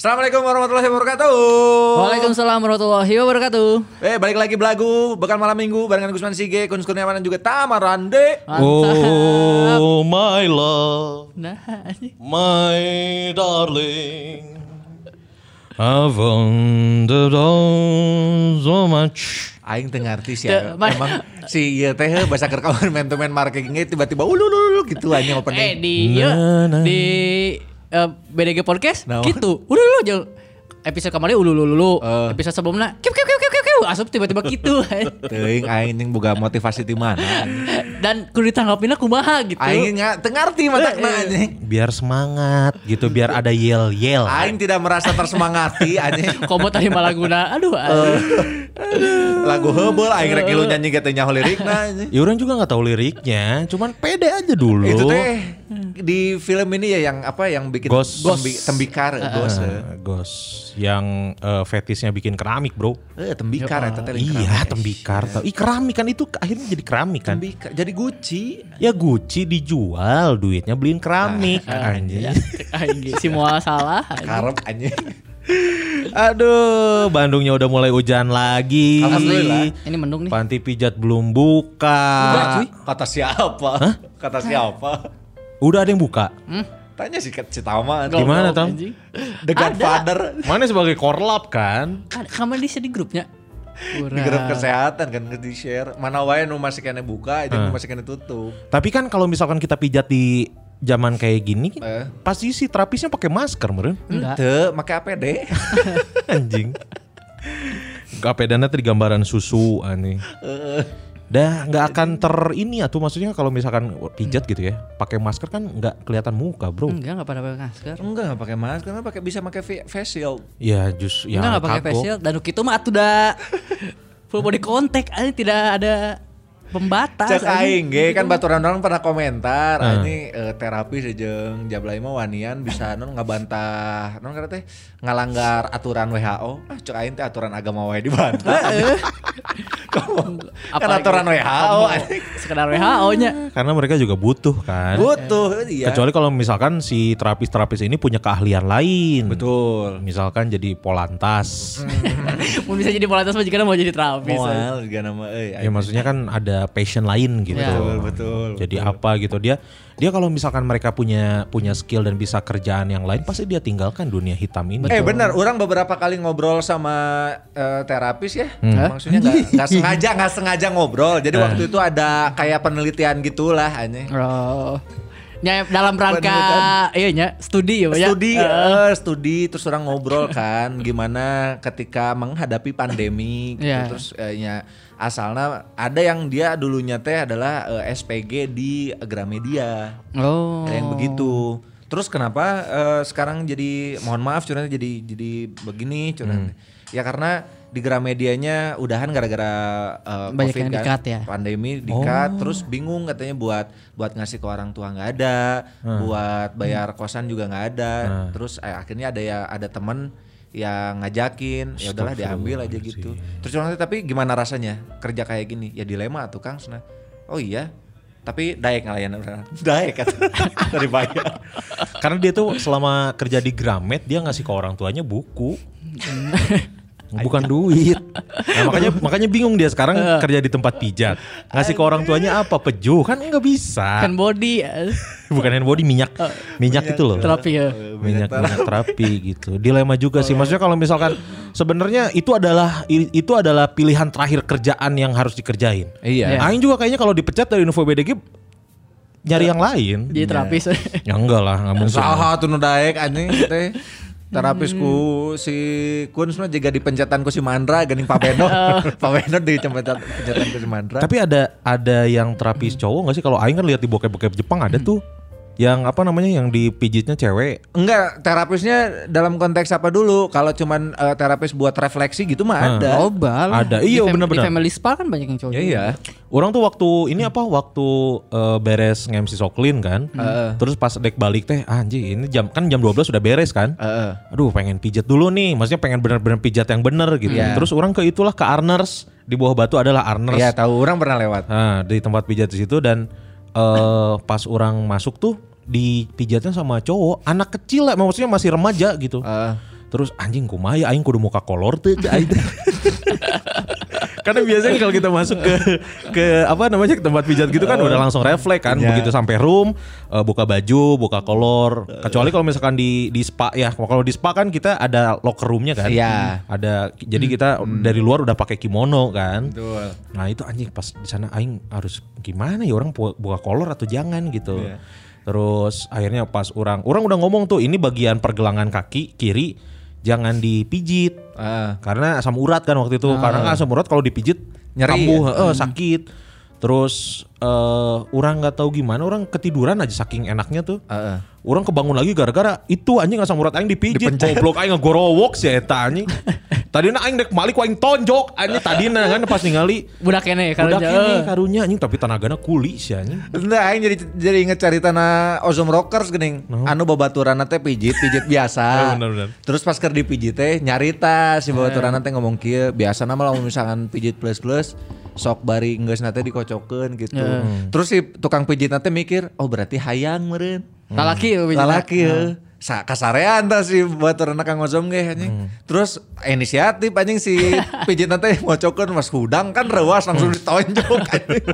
Assalamualaikum warahmatullahi wabarakatuh. Waalaikumsalam warahmatullahi wabarakatuh. Eh balik lagi belagu bekal malam minggu barengan Gusman Sige, Kun Kurniawan dan juga Tamar Rande. Oh my love, Nah, my darling, I've wondered so much. Aing sih Teu, ya. ma- Emang si ieu teh bahasa keur kawan main main marketingnya tiba-tiba ululul gitu aja Eh opening. di ya, di eh, BDG podcast Nah. gitu. Udah lu jauh episode kemarin ulu ulu ulu. Eh. Episode sebelumnya kiu kiu kiu kiu kiu kiu. Asup tiba-tiba gitu. Teuing aing ning boga motivasi di mana. Dan kudu ditanggapinnya kumaha gitu. Aing nggak teu ngarti matakna anjing. Biar semangat gitu, biar ada yel yel. Aing tidak merasa tersemangati anjing. Komo tadi malah guna. Aduh. Eh. aduh. Lagu heubeuh aing rek nyanyi ge teu nyaho lirikna anjing. Ya orang juga nggak tahu liriknya, cuman pede aja dulu. Itu teh di film ini ya yang apa yang bikin Ghost. tembi- tembikar ghost. Eh, Ghost yang eh, fetisnya bikin keramik bro. Eh tembikar eta teh Iya tembikar. tau. Ih keramik kan itu akhirnya jadi keramik kan. Tembikar jadi Gucci. Ya Gucci dijual, duitnya beliin keramik. Anjing. Anjing, si mual salah. Karep anjing. Aduh, Bandungnya udah mulai hujan lagi. Alhamdulillah. Ini mendung nih. Panti pijat belum buka. Kata siapa? Kata siapa? Udah ada yang buka. Tanya si si Tama. Di mana? Anjing. The Godfather. Mana sebagai korlap kan? Kamu di di grupnya. Di grup kesehatan kan di share. Mana wae nu masih kena buka, aja nu masih kena tutup. Tapi kan kalau misalkan kita pijat di zaman kayak gini, Eh. pasti si terapisnya pakai masker, meren. Enggak. Teu, make APD. Anjing. Gak pedana tadi gambaran susu aneh. Dah nggak akan ter ini atau maksudnya kalau misalkan pijat gitu ya, pakai masker kan nggak kelihatan muka, bro. Enggak, enggak pada pakai masker. Enggak, enggak pakai masker, karena pakai bisa pakai fa- face shield. Ya jus ya Enggak enggak pakai face shield dan gitu mah atuh da full body contact aja tidak ada pembatas. Cek aing ge kan baturan orang pernah komentar Hmm. ini eh, terapi sejeng jablay mah wanian bisa non ngabantah non kata teh ngalanggar aturan WHO ah cek aing teh aturan agama wae dibantah kan Apalagi aturan WHO sekedar WHO-nya. Karena mereka juga butuh kan. butuh iya Kecuali kalau misalkan si terapis-terapis ini punya keahlian lain. betul Misalkan jadi polantas. Mau bisa jadi polatas mah jika mau jadi terapis. moal juga nama eh ya maksudnya kan ada passion lain gitu. Ya. betul betul Jadi apa gitu dia dia kalau misalkan mereka punya punya skill dan bisa kerjaan yang lain pasti dia tinggalkan dunia hitam ini. Eh benar, orang beberapa kali ngobrol sama eh, terapis ya, Hmm. maksudnya nggak nggak sengaja nggak sengaja ngobrol. Jadi Eh. waktu itu ada kayak penelitian gitulah, aneh. Oh. Ya, dalam rangka iya nya studi ya, ya. Studi, Eh, eh, studi terus orang ngobrol kan gimana ketika menghadapi pandemi gitu. Iya. terus eh, ya asalnya ada yang dia dulunya teh adalah eh, SPG di Gramedia Oh. Ada yang begitu. Terus kenapa eh, sekarang jadi mohon maaf curhatnya jadi jadi begini curhatnya. Ya karena di Gramedianya udahan gara-gara eh, Banyak Covid yang kan, di-cut ya? Pandemi di-cut, terus bingung katanya buat buat ngasih ke orang tua nggak ada, buat bayar kosan juga nggak ada. Terus eh, akhirnya ada ya ada temen yang ngajakin, ya udahlah diambil aja gitu. Terus curhatnya tapi gimana rasanya kerja kayak gini? Ya dilema tuh Kang. Sana. Oh iya, tapi daek ngelayan orang. Daek kata dari bayar. Karena dia tuh selama kerja di Gramet dia ngasih ke orang tuanya buku. Bukan duit. Nah, makanya makanya bingung dia sekarang kerja di tempat pijat. Ngasih ke orang tuanya apa? Peju kan nggak bisa. Kan body Bukan hand body minyak. Minyak itu loh. terapi ya. minyak minyak terapi gitu. Dilema juga sih. Maksudnya kalau misalkan sebenarnya itu adalah itu adalah pilihan terakhir kerjaan yang harus dikerjain. Iya. Aing juga kayaknya kalau dipecat dari Info BDG nyari yang lain. Jadi terapis. Ya enggak lah, enggak mungkin. Saha tuh nu daek anjing teh. Terapisku si Kun mah juga dipencetan ku si Mandra geuning Pak Beno. Pak Beno dipencetan pencetan ku si Mandra. Tapi ada ada yang terapis cowok nggak sih? Kalau Aing kan lihat di bokep-bokep Jepang ada tuh Yang apa namanya yang dipijitnya cewek. Enggak, terapisnya dalam konteks apa dulu? Kalau cuman eh, terapis buat refleksi gitu mah ada. Oh, bal. Ada. Iya, benar-benar. Di family spa kan banyak yang cowok. Ya, iya. Orang tuh waktu ini apa waktu eh, beres nge-MC Soklin kan. Terus pas dek balik teh anjing ini jam kan jam 12 sudah beres kan. Heeh. Aduh pengen pijat dulu nih. Maksudnya pengen bener-bener pijat yang bener gitu. Iya. Terus orang ke itulah ke Arners di bawah batu adalah Arners. Iya, tahu orang pernah lewat. Nah, di tempat pijat di situ dan eh pas orang masuk tuh dipijatnya sama cowok, anak kecil lah, maksudnya masih remaja gitu. Heeh. Terus anjing kumaha aing kudu muka kolor tuh. Karena biasanya kalau kita masuk ke ke apa namanya ke tempat pijat gitu kan udah langsung refleks kan Ya. begitu sampai room eh, buka baju, buka kolor. Kecuali kalau misalkan di di spa ya. Kalau di spa kan kita ada locker roomnya kan. Iya. Ada jadi kita dari luar udah pakai kimono kan. Betul. Nah itu anjing pas di sana aing harus gimana ya orang bu- buka kolor atau jangan gitu. Iya. Terus akhirnya pas orang orang udah ngomong tuh ini bagian pergelangan kaki kiri jangan dipijit Ah. karena asam urat kan waktu itu karena kan asam urat kalau dipijit Nyeri kambuh ya? eh, sakit. Terus eh orang nggak tahu gimana orang ketiduran aja saking enaknya tuh. Heeh. Orang kebangun lagi gara-gara itu anjing asam urat aing dipijit. Goblok aing ngegorowok sih eta anjing. Tadina aing dek malik aing tonjok anjing tadina kan pas ningali Budak kene kalau Udah ini karunya anjing tapi tenagana kuli sih anjing. Nah, aing jadi jadi inget cerita na Ozom Rockers geuning. Anu babaturan teh pijit, pijit biasa. Bener, bener. Terus pas keur dipijit teh nyarita si babaturan teh ngomong kieu, biasa mah lamun misalkan pijit plus-plus sok bari geus nate dikocokeun gitu. Terus si tukang pijit nate mikir, oh berarti hayang meureun. Lalaki ya, bijitna. Lalaki ya. Sa kasarean tah si baturan Kang Ozom ge anjing. Terus inisiatif anjing si pijit teh ngocokeun Mas Hudang kan rewas langsung ditonjok anjing.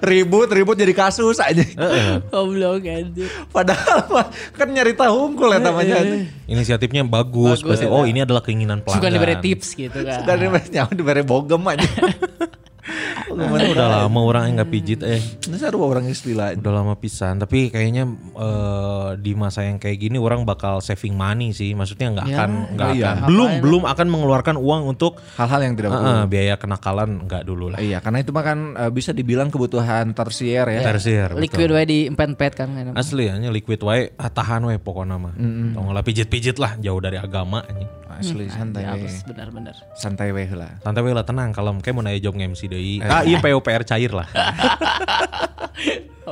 Ribut-ribut jadi kasus anjing. Goblok. Padahal mah kan nyarita hungkul ya namanya. Inisiatifnya bagus, berarti oh ini adalah keinginan pelanggan. Suka diberi tips gitu kan. Suka diberi nyawa diberi bogem aja. Kan udah lama orang yang nggak pijit eh. Ini seru orang istilah. Udah lama pisan, tapi kayaknya eh, di masa yang kayak gini orang bakal saving money sih. Maksudnya nggak Ya, akan nggak iya. akan belum belum akan mengeluarkan uang untuk Hal-hal yang tidak perlu. eh, biaya kenakalan nggak dulu lah. Iya, karena itu mah kan eh, bisa dibilang kebutuhan tersier ya. Tersier. Liquid wae di empet-empet kan. enak. Asli hanya liquid wae ah, tahan wae pokoknya mah. Tong lah pijit-pijit lah jauh dari agama anjing. Asli santai we. Halus, benar-benar. Santai we lah. Santai we lah tenang kalem kayak mau nanya job MC deui. Ah iya PUPR cair lah.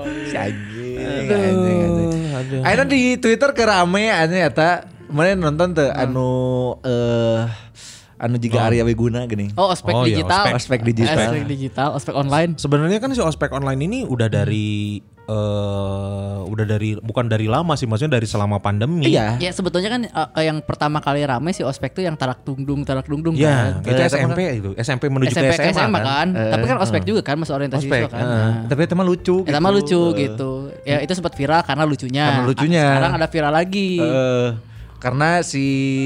Si anjing, anjing, anjing. Akhirnya di Twitter ke rame anjing eta. Mana nonton tuh anu eh anu juga Arya Wiguna gini. Oh, ospek Oh, iya, digital. ospek digital. Ospek digital, ospek online. Sebenarnya kan si ospek online ini udah dari eh udah dari bukan dari lama sih maksudnya dari selama pandemi. Iya. Ya sebetulnya kan eh, yang pertama kali rame si ospek tuh yang tarak tungdung tarak dungdung Ya, kan. itu Eh, SMP itu. SMP menuju SMP ke ke SMA, SMA kan. kan. Tapi kan ospek juga kan masa orientasi Ospek. siswa kan. heeh. Nah. Tapi itu mah lucu Eta mah lucu gitu. Ya itu sempat viral karena lucunya. Karena lucunya. Ah, Sekarang ada viral lagi. Eh, karena si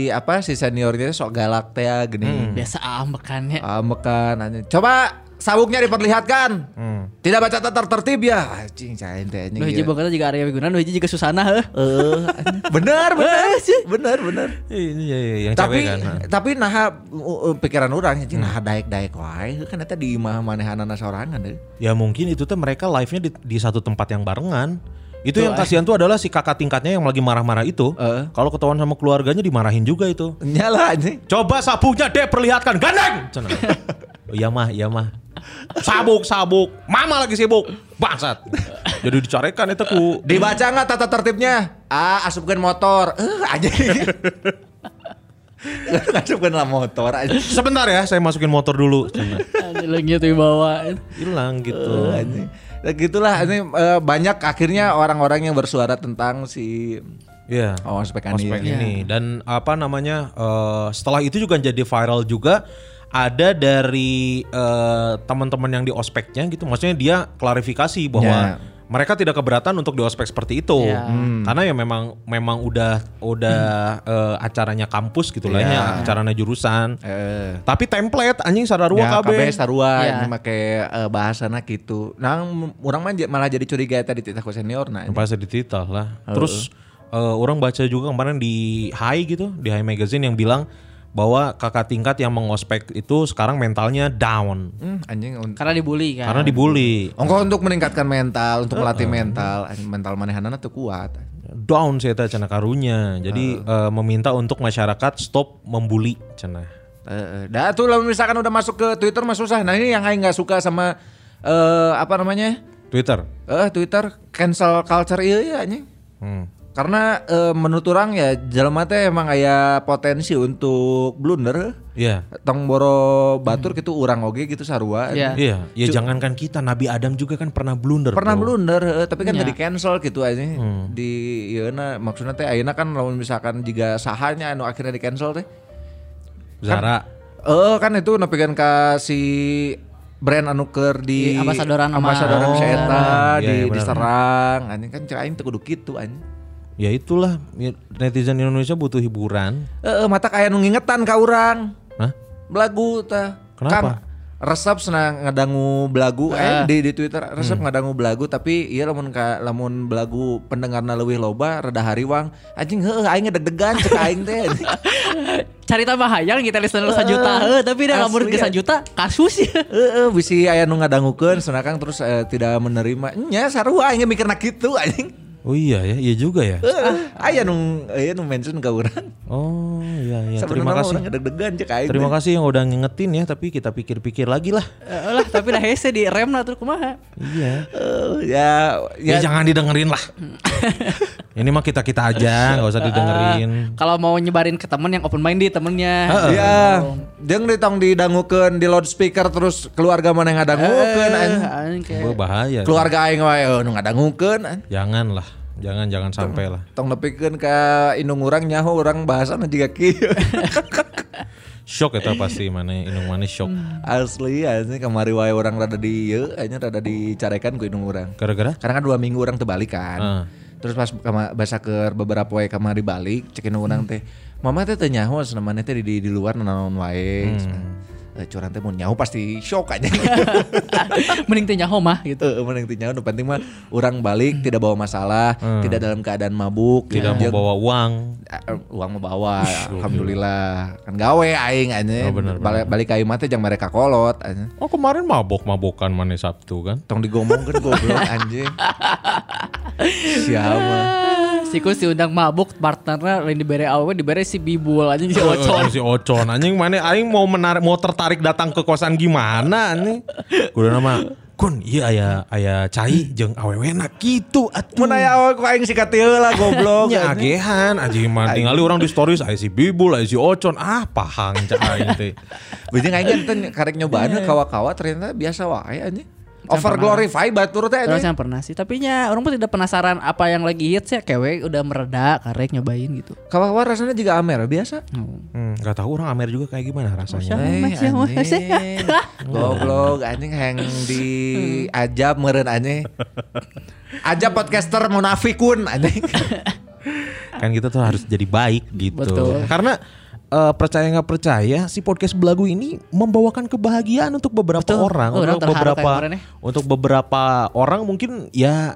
apa si seniornya sok galak teh ya, gini. Biasa ambekannya. Ambekan anjing. Coba sabuknya diperlihatkan. Tidak baca tata tertib ya. Anjing teh anjing. Lu hiji gila. banget juga Arya Wiguna, lu hiji juga Susana heuh. Eh, benar benar benar. Iya, iya, iya, yang Tapi cewek kan. nah. tapi nah uh, uh, pikiran orang anjing nah daek-daek wae kan eta di imah manehanana sorangan deh. Ya mungkin itu tuh mereka live-nya di, di satu tempat yang barengan. Itu yang kasihan tuh adalah si kakak tingkatnya yang lagi marah-marah itu. Eh. Kalau ketahuan sama keluarganya dimarahin juga itu. Nyala anjing. Coba sabuknya deh perlihatkan gandeng. Oh, iya mah, iya mah. Sabuk, sabuk. Mama lagi sibuk. Bangsat. Jadi dicorekan itu ku. Dibaca nggak tata tertibnya? Ah, asupkan motor. Eh, aja. asupkan lah motor aja. Sebentar ya, saya masukin motor dulu. Cenah. Ada lagi tuh bawa. Hilang gitu. Ya gitulah ini eh, banyak akhirnya orang-orang yang bersuara tentang si Iya. oh, ospek ini. ospek ini dan apa namanya eh, setelah itu juga jadi viral juga ada dari eh, teman-teman yang di ospeknya gitu maksudnya dia klarifikasi bahwa Ya. mereka tidak keberatan untuk di ospek seperti itu Ya. Hmm. karena ya memang memang udah udah eh, acaranya kampus gitu lah Ya. ya acaranya jurusan Eh, tapi template anjing sararua ya, KB KB sarua Ya. ini make eh, bahasana gitu. Nah, orang malah jadi curiga tadi ku senior nah. pasti dititah lah terus eh, orang baca juga kemarin di Hai gitu di Hai Magazine yang bilang bahwa kakak tingkat yang mengospek itu sekarang mentalnya down Hmm, anjing un- Karena dibully kan. karena dibully. Ongko untuk meningkatkan mental, untuk melatih mental, anjing, mental manehanana tuh kuat. Down sih eta cenah karunya. Jadi eh, meminta untuk masyarakat stop membuli cenah. Eh, dah tuh lah misalkan udah masuk ke Twitter mah susah. Nah ini yang aing nggak suka sama eh apa namanya? Twitter. Eh Twitter cancel culture iya ya anjing. Hmm. Karena eh, menurut orang ya jelema teh emang aya potensi untuk blunder. Iya. Tong boro batur gitu urang oge gitu sarua. Iya. Iya, ya jangankan kita Nabi Adam juga kan pernah blunder. Pernah bro. blunder, eh, tapi kan Iya. tadi cancel gitu aja di ieu maksudnya teh ayeuna kan lamun misalkan jika sahanya anu akhirnya di cancel teh. Zara. Eh kan itu nepikeun ka si brand anu keur di Di ambasadoran ambasadoran Oh, eta iya, di iya, diserang anjing kan cek aing teu kudu kitu anjing. Ya itulah ya, netizen Indonesia butuh hiburan. Heeh mata kayak nu ngingetan ka urang. Hah? Belagu tah. Kenapa? Kang, resep senang ngadangu belagu eh di di Twitter resep ngadangu belagu tapi iya lamun ka lamun belagu pendengarna leuwih loba rada hariwang anjing heuh aing deg-degan cek aing teh Cari tambah hayang kita listener sejuta. Heuh, tapi dah lamun ke ya. juta kasus ya. Heeh bisi aya nu ngadangukeun senakang terus eh, tidak menerima nya sarua aing mikirna kitu anjing Oh iya ya, iya juga ya. Heeh, aya nu aya nu mention ka urang Oh iya iya. Terima kasih. urang deg-degan cek aing Terima kasih yang udah ngingetin ya, tapi kita pikir-pikir lagi lah. Eh, lah tapi dah hese di rem lah terus kumaha. Iya. Eh, ya Ya, ya jangan didengerin lah. Ini mah kita kita aja, nggak usah didengerin. Kalau mau nyebarin ke temen yang open minded temennya. Ya, jeung ditong didangukeun di loudspeaker terus keluarga mana yang ngadangukeun kayak Wah, bahaya. Keluarga aing wae eh, nu ngadangukeun. Jangan lah, jangan jangan sampai lah. Tong nepikeun ka indung urang nyaho urang bahasana jiga kieu. Shock itu pasti mana inung mana shock. Asli anjing kamari wae urang rada di ieu anjing rada dicarekan ku indung urang. Gara-gara? Karena kan dua minggu orang terbalik kan. Ah. Terus pas kama, basa ke beberapa wae kamari balik cekin orang teh. Mama teh teh nyaho namanya teh di, di, di luar nanaon wae. Eh, curang teh mau nyaho pasti shock aja. mending teh nyaho mah gitu. Heeh, mending teh nyaho nu penting mah orang balik tidak bawa masalah, tidak dalam keadaan mabuk, Tidak mau Jeung- bawa uang. Eh, uang mau bawa, alhamdulillah. Kan gawe aing aja. Oh, bener, balik balik ka imah teh jang mereka kolot aja. Oh kemarin mabok-mabokan mana Sabtu kan? Tong digomongkeun goblok anjing. Siapa? Siku si undang mabuk partnernya lain dibere awe dibere si bibul aja si ocon. Oh, si Ocon anjing mana aing mau menarik mau tertarik datang ke kosan gimana anjing. Kudu nama Kun, iya aya aya cai jeung awewena gitu atuh. Mun aya awal ku aing sikat lah goblok. Nya agehan anjing mah ningali orang di stories aya si Bibul, aya si Ocon, ah pahang cak aing teh. Bijeng aing teh karek nyobaan kawa-kawa ternyata biasa wae anjing. Over glorify batur teh Terus yang pernah sih, tapi nya orang pun tidak penasaran apa yang lagi hits ya kewe udah mereda karek nyobain gitu. Kawa-kawa rasanya juga amer biasa. Hmm, gak tahu orang Amer juga kayak gimana rasanya. Eh, anjing. Goblok anjing hang di ajab meureun anjing. Ajab podcaster munafikun anjing. kan kita tuh harus jadi baik gitu. Betul. Karena eh, percaya nggak percaya si podcast belagu ini membawakan kebahagiaan untuk beberapa Betul. orang, Oh, orang untuk beberapa ya. untuk beberapa orang mungkin ya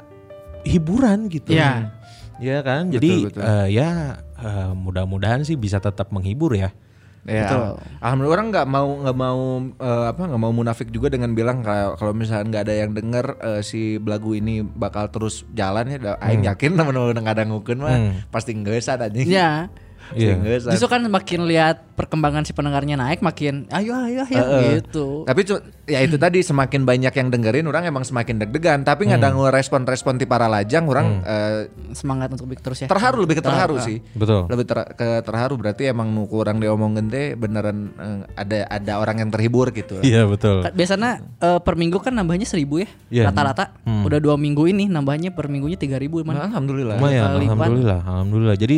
hiburan gitu. Iya. Ya kan. Betul, Jadi betul. eh, ya eh, mudah-mudahan sih bisa tetap menghibur ya. Ya, Betul. alhamdulillah orang nggak mau nggak mau eh, apa nggak mau munafik juga dengan bilang kalau kalau misalnya nggak ada yang denger eh, si belagu ini bakal terus jalan ya, da- aing yakin teman-teman nggak ada ngukeun mah Hmm. pasti ngeusan anjing. Ya. Pasti Iya. Justru kan makin lihat perkembangan si pendengarnya naik makin ayo ayo ayo Heeh. gitu. Tapi ya itu tadi semakin banyak yang dengerin orang emang semakin deg-degan. Tapi nggak ada respon-respon ti para lajang orang eh, Semangat untuk bikin terus ya. terharu lebih ke terharu sih. Betul. Lebih ter- ke terharu berarti emang nu kurang diomongin teh beneran eh, ada ada orang yang terhibur gitu. Iya betul. Ka- Biasanya eh, per minggu kan nambahnya seribu ya Iya. rata-rata. Udah dua minggu ini nambahnya per minggunya tiga ribu Nah, emang. alhamdulillah. Lumayan, alhamdulillah, alhamdulillah. Jadi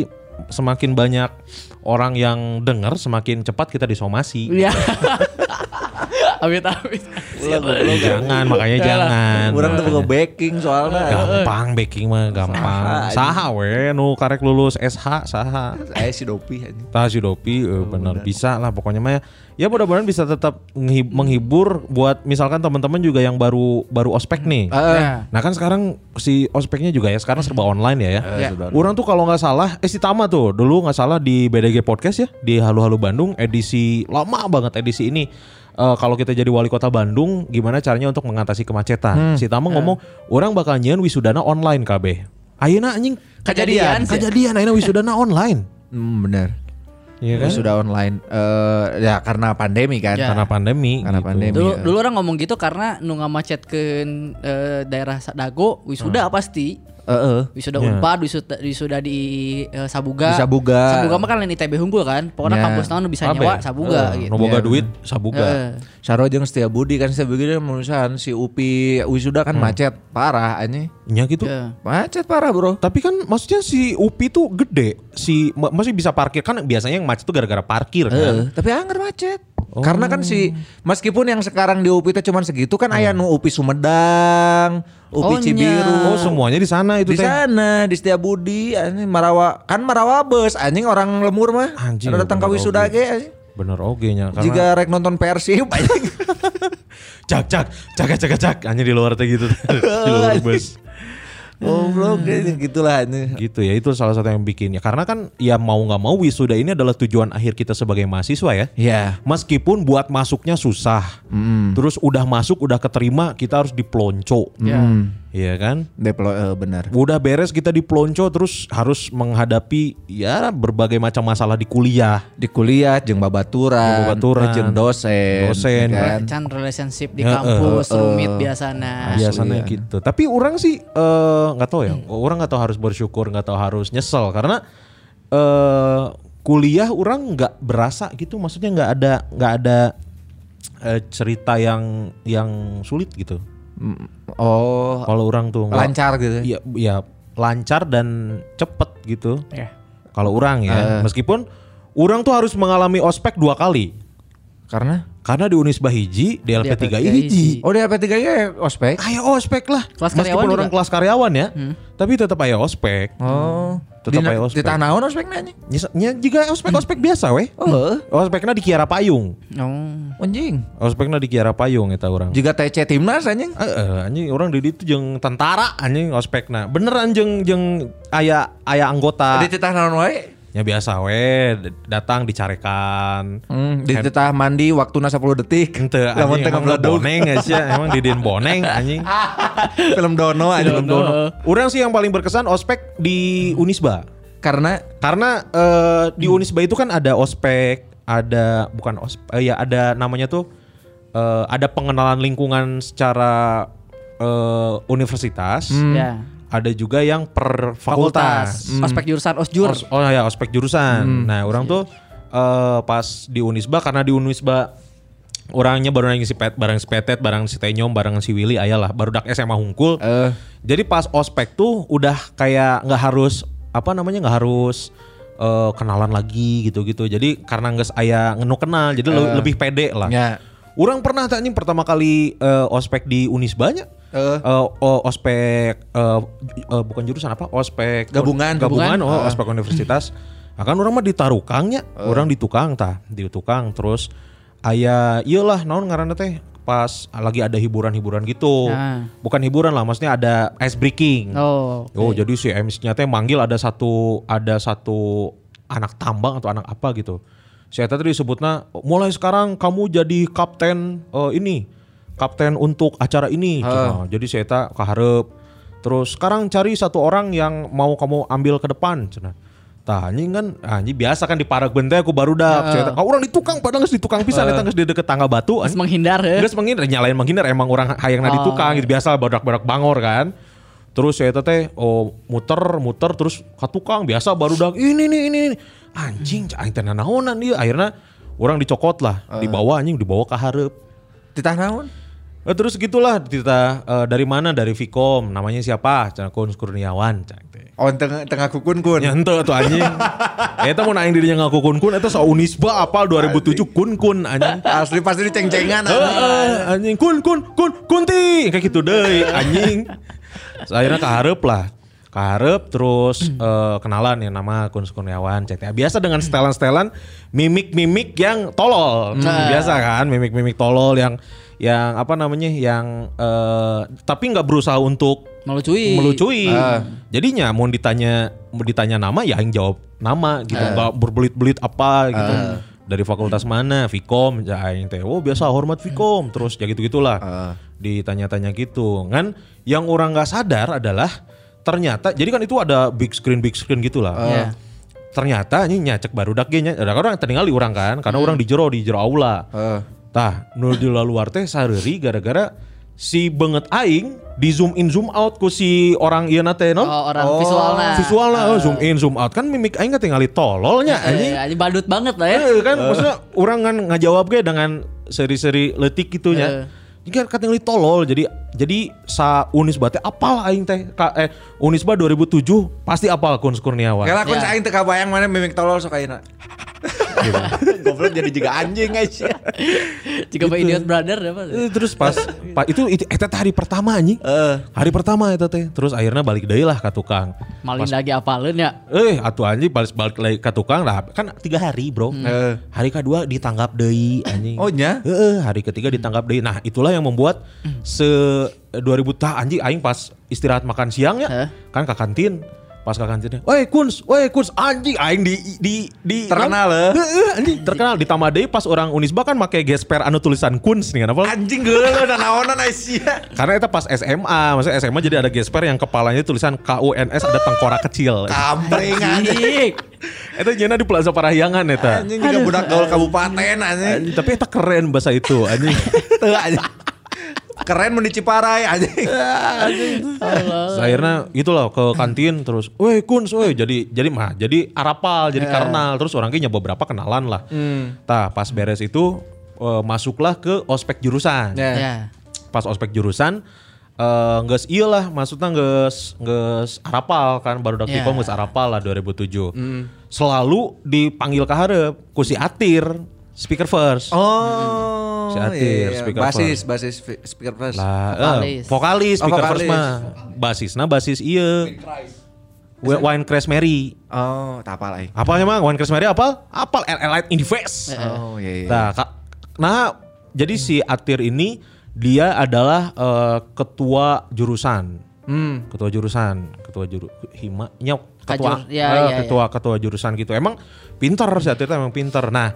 semakin banyak orang yang dengar, semakin cepat kita disomasi. Iya. amit amit. Ih, jangan makanya jangan. Orang tuh mau backing soalnya. gampang baking mah gampang. Saha we nu karek lulus SH saha. Saya si Dopi. Tah si Dopi eh, bener bisa lah pokoknya mah ya. Ya mudah-mudahan bisa tetap nghi- menghibur buat misalkan teman-teman juga yang baru baru ospek nih. Ya. Nah kan sekarang si ospeknya juga ya sekarang serba online ya ya. Ya. Orang tuh kalau nggak salah, eh si Tama tuh dulu nggak salah di BDG Podcast ya di Halu Halu Bandung edisi lama banget edisi ini. Eh, kalau kita jadi wali kota Bandung, gimana caranya untuk mengatasi kemacetan? Si Tama ngomong, orang bakal nyian wisudana online KB. Ayeuna anjing Kejadian kejadian ayeuna wisudana online. Hmm, bener. Iya kan? Sudah online. Eh ya karena pandemi kan. Ya. Karena pandemi. Karena gitu. pandemi. Dulu, ya. dulu orang ngomong gitu karena nu ngamacet ke eh, daerah Dago wisuda pasti. Heeh. Wisuda Ya. Unpad, wisuda, wisuda di eh, Sabuga. Di Sabuga. Sabuga mah kan lain ITB hunggul kan. Pokoknya Ya. kampus nu bisa nyewa Sabuga Eh, gitu. nu boga Iya, duit sabuga. Heeh. Saro jeung Setia Budi kan Setia Budi menulisan si Upi wisuda kan macet parah anjing. Nya gitu. Ya. Macet parah, Bro. Tapi kan maksudnya si Upi tuh gede, si ma- masih bisa parkir kan biasanya yang macet tuh gara-gara parkir kan. Heeh, tapi angker macet. Karena kan si meskipun yang sekarang di UPI itu cuma segitu kan aya nu UPI Sumedang, UPI Oh, Cibiru. Oh semuanya di sana itu di teh. sana di Setiabudi anjing Marawa kan Marawa bus anjing orang lemur mah. Anjing, Ada datang ke bener wisuda ge anjing. Bener oge nya karena Jika rek nonton Persib anjing. cak cak cak cak cak hanya di luar teh gitu di luar bus. Goblok hmm. gitulah anjing. Gitu ya itu salah satu yang bikinnya karena kan ya mau nggak mau wisuda ini adalah tujuan akhir kita sebagai mahasiswa ya. Ya. Meskipun buat masuknya susah, terus udah masuk udah keterima kita harus diplonco, Ya. Iya kan? Deplo eh, benar. Udah beres kita diplonco terus harus menghadapi ya berbagai macam masalah di kuliah. Di kuliah jeung babaturan, Babaturan. jeung dosen, Dosen. ya kan? Can relationship di Heeh. kampus rumit biasana. biasanya Asli, ya. gitu. Tapi orang sih eh, nggak tahu ya. Orang nggak tahu harus bersyukur, nggak tahu harus nyesel karena eh kuliah orang nggak berasa gitu. Maksudnya nggak ada nggak ada eh, cerita yang yang sulit gitu. Oh, Kalau orang tuh lancar gitu. Iya, ya lancar dan cepet gitu. Ya. Kalau orang ya, meskipun orang tuh harus mengalami ospek dua kali. Karena Karena di Unisba hiji, di LP3 LP3 hiji. Oh di LP3 ya ospek. Ayo ospek lah. Kelas Meskipun karyawan orang juga? kelas karyawan ya, tapi tetap ayo ospek. Oh, Tetep di, aya ospek. di tanah naon ospek nanya. Nya juga ospek-ospek biasa weh. Oh, Ospeknya di Kiara Payung. Oh. anjing. Ospeknya di Kiara Payung eta orang. Jika TC timnas anjing. Anjing orang di ditu jeung tentara anjing ospekna. Beneran jeung jeung aya aya anggota. Di titah naon wae. Ya biasa we datang dicarekan. Hmm, di titah mandi waktu 10 detik. Ente Lamun meleduk. boneng aja emang didin boneng anjing. Film Dono anjing. Film dono. Orang sih yang paling berkesan ospek di Unisba. Karena Karena eh, di Unisba itu kan ada ospek, ada bukan ospek, ya ada namanya tuh eh, ada pengenalan lingkungan secara eh, universitas. Ya. Ada juga yang per fakultas. Fakultas. Ospek jurusan Osjur. Os- oh ya ospek jurusan. Nah orang tuh eh, pas di Unisba karena di Unisba orangnya baru nangis si pet, barang si Petet, barang si Tenyom, barang si Willy, ayalah baru dak SMA hungkul. eh Jadi pas ospek tuh udah kayak nggak harus apa namanya nggak harus eh, kenalan lagi gitu-gitu. Jadi karena nggak aya ngenu kenal, jadi le- lebih pede lah. Ya. Orang pernah tanya pertama kali eh, ospek di Unisbanya. Eh. Eh, oh, ospek ju- eh, bukan jurusan apa? Ospek Gabungan. gabungan, Gabungan. oh ospek universitas. Nah, kan orang mah di tarukangnya, orang di tukang tah, di tukang terus aya iyalah naon ngaranna teh pas lagi ada hiburan-hiburan gitu. Ah. Bukan hiburan lah, maksudnya ada ice breaking. Oh. Oh, jadi si MC-nya teh manggil ada satu ada satu anak tambang atau anak apa gitu. Si Eta tadi disebutnya mulai sekarang kamu jadi kapten eh, ini. Kapten untuk acara ini. Cenah. Jadi si Eta kaharep. Terus sekarang cari satu orang yang mau kamu ambil ke depan. Cenah. Tah anjing kan anjing biasa kan di parag bente aku baru dak. Eta, "Ah, orang di tukang padahal geus di tukang pisan eta geus di deket tangga batu. Anjing." menghindar ya. Geus menghindar nyalain menghindar emang orang hayangna di Oh. tukang gitu biasa badak-badak bangor kan. Terus saya teh oh muter muter terus ke tukang biasa baru dak ini nih ini ini anjing aing teh nanaonan dia akhirnya orang dicokot lah dibawa anjing dibawa ke hareup Titah naon? Eh, terus gitulah kita eh, dari mana dari Vicom namanya siapa Cina Kun Kurniawan cak. Oh tengah tengah kukun kun. Ya ente tuh anjing. Eta mau naing dirinya ngaku kun kun eta sa Unisba apal 2007 kun kun anjing. Asli pasti diceng-cengan. Heeh, anjing kun kun kun kunti kayak gitu deh anjing. So, akhirnya keharap lah. Keharap terus eh, kenalan ya nama Kun Kurniawan CTA. Biasa dengan setelan-setelan mimik-mimik yang tolol. Biasa kan mimik-mimik tolol yang yang apa namanya yang eh, tapi nggak berusaha untuk Melucui. melucui. Jadinya mau ditanya mau ditanya nama ya yang jawab nama gitu. Nggak berbelit-belit apa gitu. Dari fakultas mana? Vkom, ya aing teh. Oh, biasa hormat Vkom. Terus ya gitu-gitulah. Ditanya-tanya gitu. Kan yang orang nggak sadar adalah ternyata jadi kan itu ada big screen big screen gitulah. Iya. Ternyata ini nyacek baru dak ge nya. Ada orang tertinggal di orang kan karena orang di jero di jero aula. Tah, nu di luar teh sareuri gara-gara si banget aing di zoom in zoom out ku si orang ieu teh no. Oh, orang visualnya. Visualnya oh, zoom in zoom out kan mimik aing tinggali tololnya anjing. Eh, anjing badut banget lah ya. Kan maksudnya orang kan ngajawab ge dengan seri-seri letik gitu nya. Jika kan tinggali tolol jadi jadi sa Unisba teh apal aing teh Ka, eh Unisba 2007 pasti apal Kun Kurniawan. Kela kun Ya. aing teu kabayang mana mimik tolol sok ayeuna. Goblok jadi juga anjing guys. Jika Pak Idiot Brother apa? Eh, terus pas, pa- itu itu eta teh hari pertama anjing. Hari pertama eta teh. Terus akhirnya balik deui lah ke tukang. Malin lagi apalin ya. Eh, atuh anjing balik balik lagi ke tukang lah. Kan tiga hari, Bro. Eh. Hari kedua ditangkap deui anjing. Oh, nya? Heeh, hari ketiga ditangkap deui. Nah, itulah yang membuat se 2000 tah anjing aing pas istirahat makan siang ya. Heh. Kan ke kantin. Pas ke kantinnya, "Woi, Kuns, woi Kuns, anjing aing di di di Terkenal, eh. Heeh, anjing terkenal ditambah deui pas orang Unisba kan make gesper anu tulisan Kuns nih kan apa? Anjing geuleuh dan naonan Aisyah. Karena itu pas SMA, maksudnya SMA jadi ada gesper yang kepalanya tulisan KUNS ada tengkorak kecil. Kampring anjing. Itu jena di Plaza Parahyangan eta. Anjing juga budak gaul kabupaten anjing. Tapi itu keren bahasa itu anjing. Teu anjing. Keren di Ciparai anjing. Akhirnya itulah ke kantin terus, "Woi Kuns, woi." Jadi jadi mah jadi arapal, jadi karnal. Terus orangnya beberapa kenalan lah. Tah, pas beres itu eh, masuklah ke ospek jurusan. Ya. Ya. Pas ospek jurusan eh geus ieu lah maksudnya geus geus arapal kan baru dak Ya. Vkom geus arapal lah 2007. Selalu dipanggil ke hareup ku si Atir speaker first. Oh. Si Atir, iya. speaker basis, first. basis fi- speaker first. Lah, Vokalis. eh, vokalis Oh, speaker first vokalis. mah. Basisna basis ieu. We- Wine Crash Mary. Oh, tak apa aing. Apalnya mah Wine Crash Mary apal? Apal LL Light in the face. Oh, iya iya. Nah, Kak, nah jadi si Atir ini dia adalah eh, ketua jurusan. Hmm. Ketua jurusan, ketua juru hima nyok ketua Kajur, ya, eh, ya, ketua ketua jurusan gitu. Emang pinter si Atir teh emang pinter. Nah,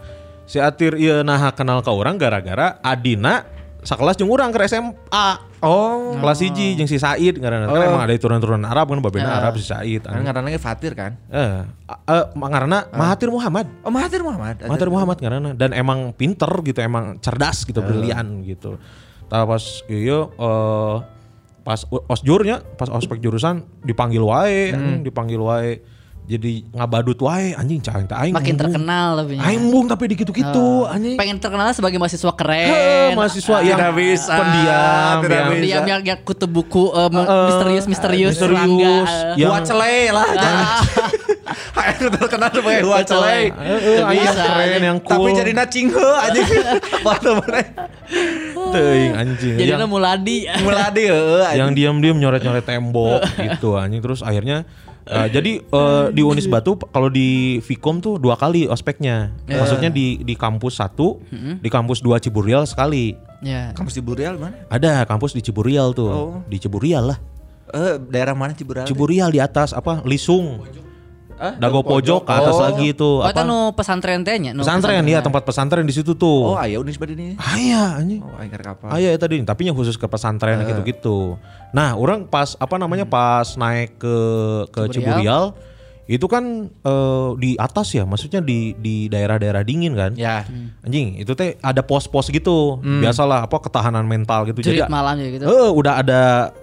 si Atir ieu nah kenal ke orang gara-gara Adina sakelas jeung urang ke SMA. Oh. Kelas hiji jeung si Said ngaranna. Kan emang ada turunan-turunan Arab kan babena Arab si Said. Kan ngaranna ge Fatir kan? Eh, eh ngaranna Mahathir Muhammad. Oh, Mahathir Muhammad. Mahathir Muhammad karena dan emang pinter gitu, emang cerdas gitu, brilian gitu. Tapi pas iya eh, pas osjurnya, pas ospek jurusan dipanggil wae, anjing, dipanggil wae. Jadi ngabadut wae anjing cah teh aing. Makin embung. terkenal tapi. Aing embung tapi di gitu-gitu anjing. Pengen terkenal sebagai mahasiswa keren. mahasiswa yang Tidak bisa, pendiam, tidak yang bisa. Yang, yang kutub buku eh, me- Eh, misterius-misterius. misterius, serangga, eh. yang- cele lah. Aing terkenal sebagai eh, aing yang Bisa, keren yang cool. Tapi jadi nacing he anjing. Waktu mana? teuing anjing. Jadi Yang- muladi. Muladi yang diam-diam nyoret-nyoret tembok gitu anjing terus akhirnya eh, jadi eh, di Unis Batu kalau di Vkom tuh dua kali ospeknya maksudnya di di kampus satu di kampus dua Ciburial sekali Ya. Kampus di Burial mana? ada kampus di Ciburial tuh Oh. di Ciburial lah Eh, daerah mana Cibural? Ciburial di atas apa Lisung Ah, Dago pojok ke atas Oh. lagi itu Oh, itu apa nu pesantren teh nya. nu pesantren ya tempat pesantren di situ tuh Oh, aya Unisba di ini. Aya anjing Oh, aing kapal. Ah iya tadi, tapi yang khusus ke pesantren gitu-gitu. Nah, orang pas apa namanya pas naik ke ke Ciburial, itu kan eh, di atas ya, maksudnya di di daerah-daerah dingin kan. Ya. Anjing, itu teh ada pos-pos gitu. Biasalah apa ketahanan mental gitu. Jurit Jadi malam ya gitu. eh, udah ada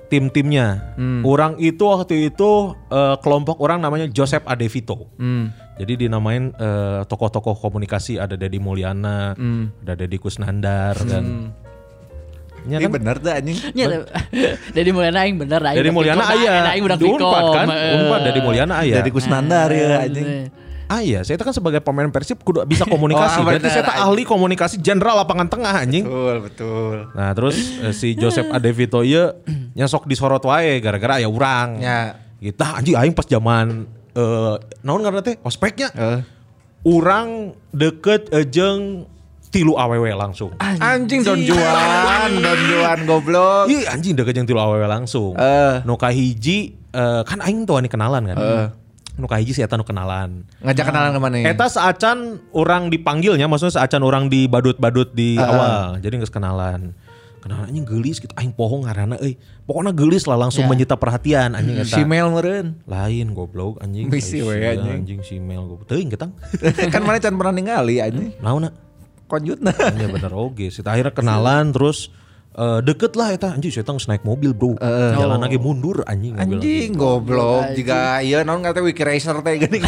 tim-timnya. Orang itu waktu itu eh, kelompok orang namanya Joseph Adevito. Jadi dinamain eh, tokoh-tokoh komunikasi ada Deddy Mulyana, ada Deddy Kusnandar dan Ya Ini kan? bener tuh anjing. Nya Jadi Mulyana aing bener aing. Dari Mulyana aya. Aing udah Unpad kan? eh. Unpad dari Mulyana aya. Dari Kusnandar ya anjing. Ah iya, saya itu kan sebagai pemain Persib kudu bisa komunikasi. Oh, Berarti saya ahli komunikasi jenderal lapangan tengah anjing. Betul, betul. Nah terus eh, si Joseph Adevito ieu nya sok disorot wae gara-gara aya urang. Ya. Kita anjing aing pas zaman eh naon ngaranna teh ospeknya. Eh. Urang deket eh, jeung tilu awewe langsung. Anjing Don Juan, Don Juan goblok. Iya anjing deket jeung tilu awewe langsung. Eh. Nu kahiji eh, kan aing tuh ani kenalan kan. Nu kahiji si eta nu kenalan. Ngajak kenalan ke mana ya? Eta seacan orang dipanggilnya, maksudnya seacan orang dibadut-badut di awal. Jadi nggak kenalan. Kenalan anjing gelis gitu, aing pohong ngaranna euy. Pokoknya gelis lah langsung Ya. menyita perhatian anjing eta. Si Mel meren. Lain goblok anjing. Bisi Ai, we, anjing. anjing si Mel goblok. Teuing ketang. kan mana can pernah ningali anjing. Naonna? Konjutna. Iya bener oge. Sita akhirnya kenalan terus eh, deket lah eta anjing saya tangis naik mobil bro. Jalan lagi mundur anjing. Anjing goblok. Jika iya naon kata wiki racer teh gini.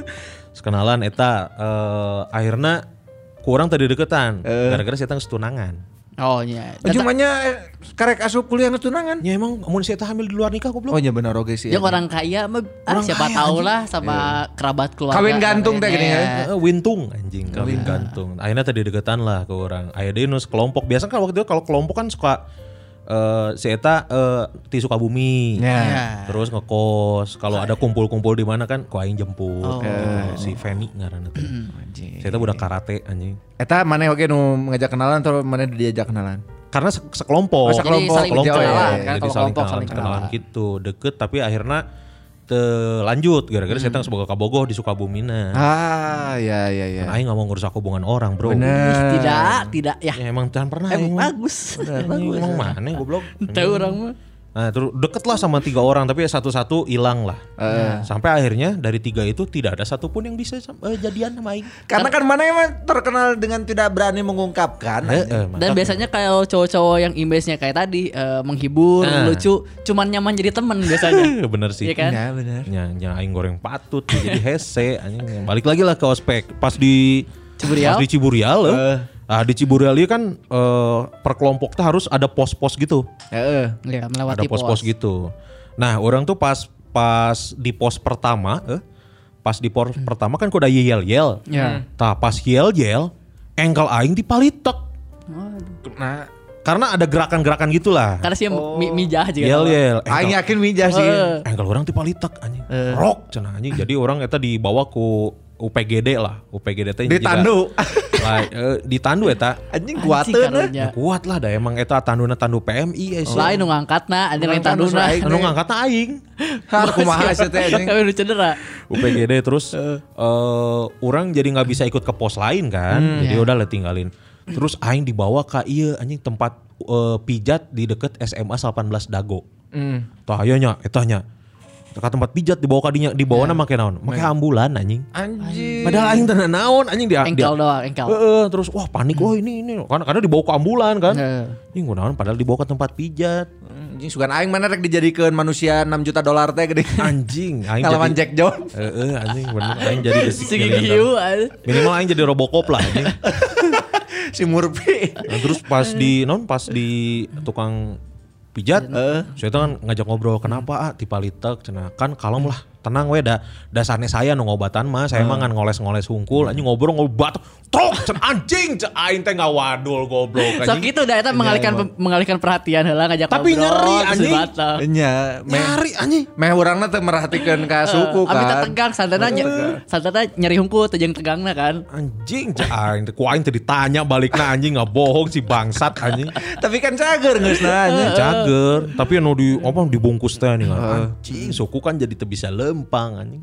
Sekenalan eta eh, akhirnya kurang tadi deketan. Gara-gara saya tangis tunangan. Oh iya. Cumanya eh, karek asup kuliah nu tunangan. Ya emang mun saya teh hamil di luar nikah goblok. Oh iya benar oke sih. Yang orang kaya mah ah, siapa tahu lah sama kerabat keluarga. Kawin gantung teh gini ya. Eh, wintung anjing kawin gantung. Akhirnya tadi deketan lah ke orang. Aya deui nu kelompok. Biasa kan waktu itu kalau kelompok kan suka eh si eta eh, di Sukabumi. Ya. Ya. Terus ngekos. Kalau ada kumpul-kumpul di mana kan ku aing jemput. Oh. Gitu. Si Feni ngaranna teh. Anjing. Si eta budak karate anjing. Eta mana oke nu ngajak kenalan atau mana diajak kenalan? Karena se- sekelompok. Oh, sekelompok. saling Kelompok, kenalan ya, ya. kan Jadi kalau saling kelompok kenalan, saling kenalan kenalan. gitu. Deket tapi akhirnya lanjut gara-gara saya tang sebagai kabogoh di Sukabumina. Ah, ya ya ya. Kan aing nggak mau ngerusak hubungan orang, Bro. Bener. Tidak, tidak ya. Ya emang jangan pernah Emang aing mah. bagus. Anjing, Emang mana goblok? Tahu orang mah. Nah, terus deket lah sama tiga orang tapi satu-satu hilang lah. Sampai akhirnya dari tiga itu tidak ada satupun yang bisa eh, jadian sama aing. Karena kan mana emang terkenal dengan tidak berani mengungkapkan. Eh, anjing. eh, Dan mantap. biasanya kalau cowok-cowok yang imbasnya kayak tadi eh, menghibur, Nah. lucu, cuman nyaman jadi teman biasanya. bener sih. Iya kan? Ya benar. Ya, ya aing goreng patut jadi hese anjing. Balik lagi lah ke ospek. Pas di Ciburial? Pas di Ciburial eh. Nah, di Ciburial ini kan eh, per kelompok tuh harus ada pos-pos gitu. Heeh. Iya, ada melewati pos-pos gitu. Nah, orang tuh pas pas di pos pertama, eh, pas di pos pertama kan kuda yel-yel. Ya. Tah pas yel-yel, engkel aing dipalitek. Nah, Karena ada gerakan-gerakan gitulah. Karena sih mi mijah juga. Yel-yel. aing Engkel, yakin mijah sih. Eh. engkel orang dipalitek anjing. Rok cenah anjing. Jadi orang eta dibawa ku UPGD lah. UPGD teh Ditandu. Lah, eh, ditandu eta. Anjing Anjing kuateun. Ya, kuat lah dah emang eta tanduna tandu PMI eh, sih. Lain nu ngangkatna, ada lain Tandu tanduna. Anu ngangkatna aing. Har kumaha sih teh anjing. Udah cedera. UPGD terus eh orang jadi nggak bisa ikut ke pos lain kan. Jadi udah lah tinggalin. Terus aing dibawa ke iya anjing tempat eh, pijat di deket SMA 18 Dago. Hmm. Tah aya nya eta nya. Ke tempat pijat dibawa ka dinya dibawa na make naon? Make ambulan anjing. Anjing. Padahal aing teu naon anjing dia. Engkel doang, engkel. Heeh, terus wah panik wah ini ini karena karena dibawa ke ambulan kan. Heeh. Ini naon padahal dibawa ke tempat pijat. Anjing sugan aing mana rek dijadikeun manusia 6 juta dolar teh gede. Anjing, aing jadi- Jack John. Heeh, anjing bener aing jadi. Hiu, Minimal aing jadi Robocop lah anjing. si Murphy. Nah, terus pas di non pas di tukang pijat, saya tuh kan ngajak ngobrol kenapa ah tipalitek cenah kan kalem lah tenang we da dasarnya saya nu ngobatan mah saya mah ngan ngoles-ngoles hungkul anjing ngobrol ngobat trok cen anjing cen aing teh ngawadul goblok Sok anjing gitu dah eta mengalihkan mengalihkan perhatian heula ngajak Tapi ngobrol, nyeri, anjing. batal. Nya, meh nyari anjing meh urangna teh merhatikeun ka suku Abi kan. tegang santana nya santana nyeri hungkul teh jeung tegangna kan. anjing cen aing teh ku aing teh ditanya balikna anjing nggak bohong si bangsat anjing Tapi kan cager geus anjing. cager tapi anu di apa dibungkus teh nih anjing suku kan jadi teu bisa lempang anjing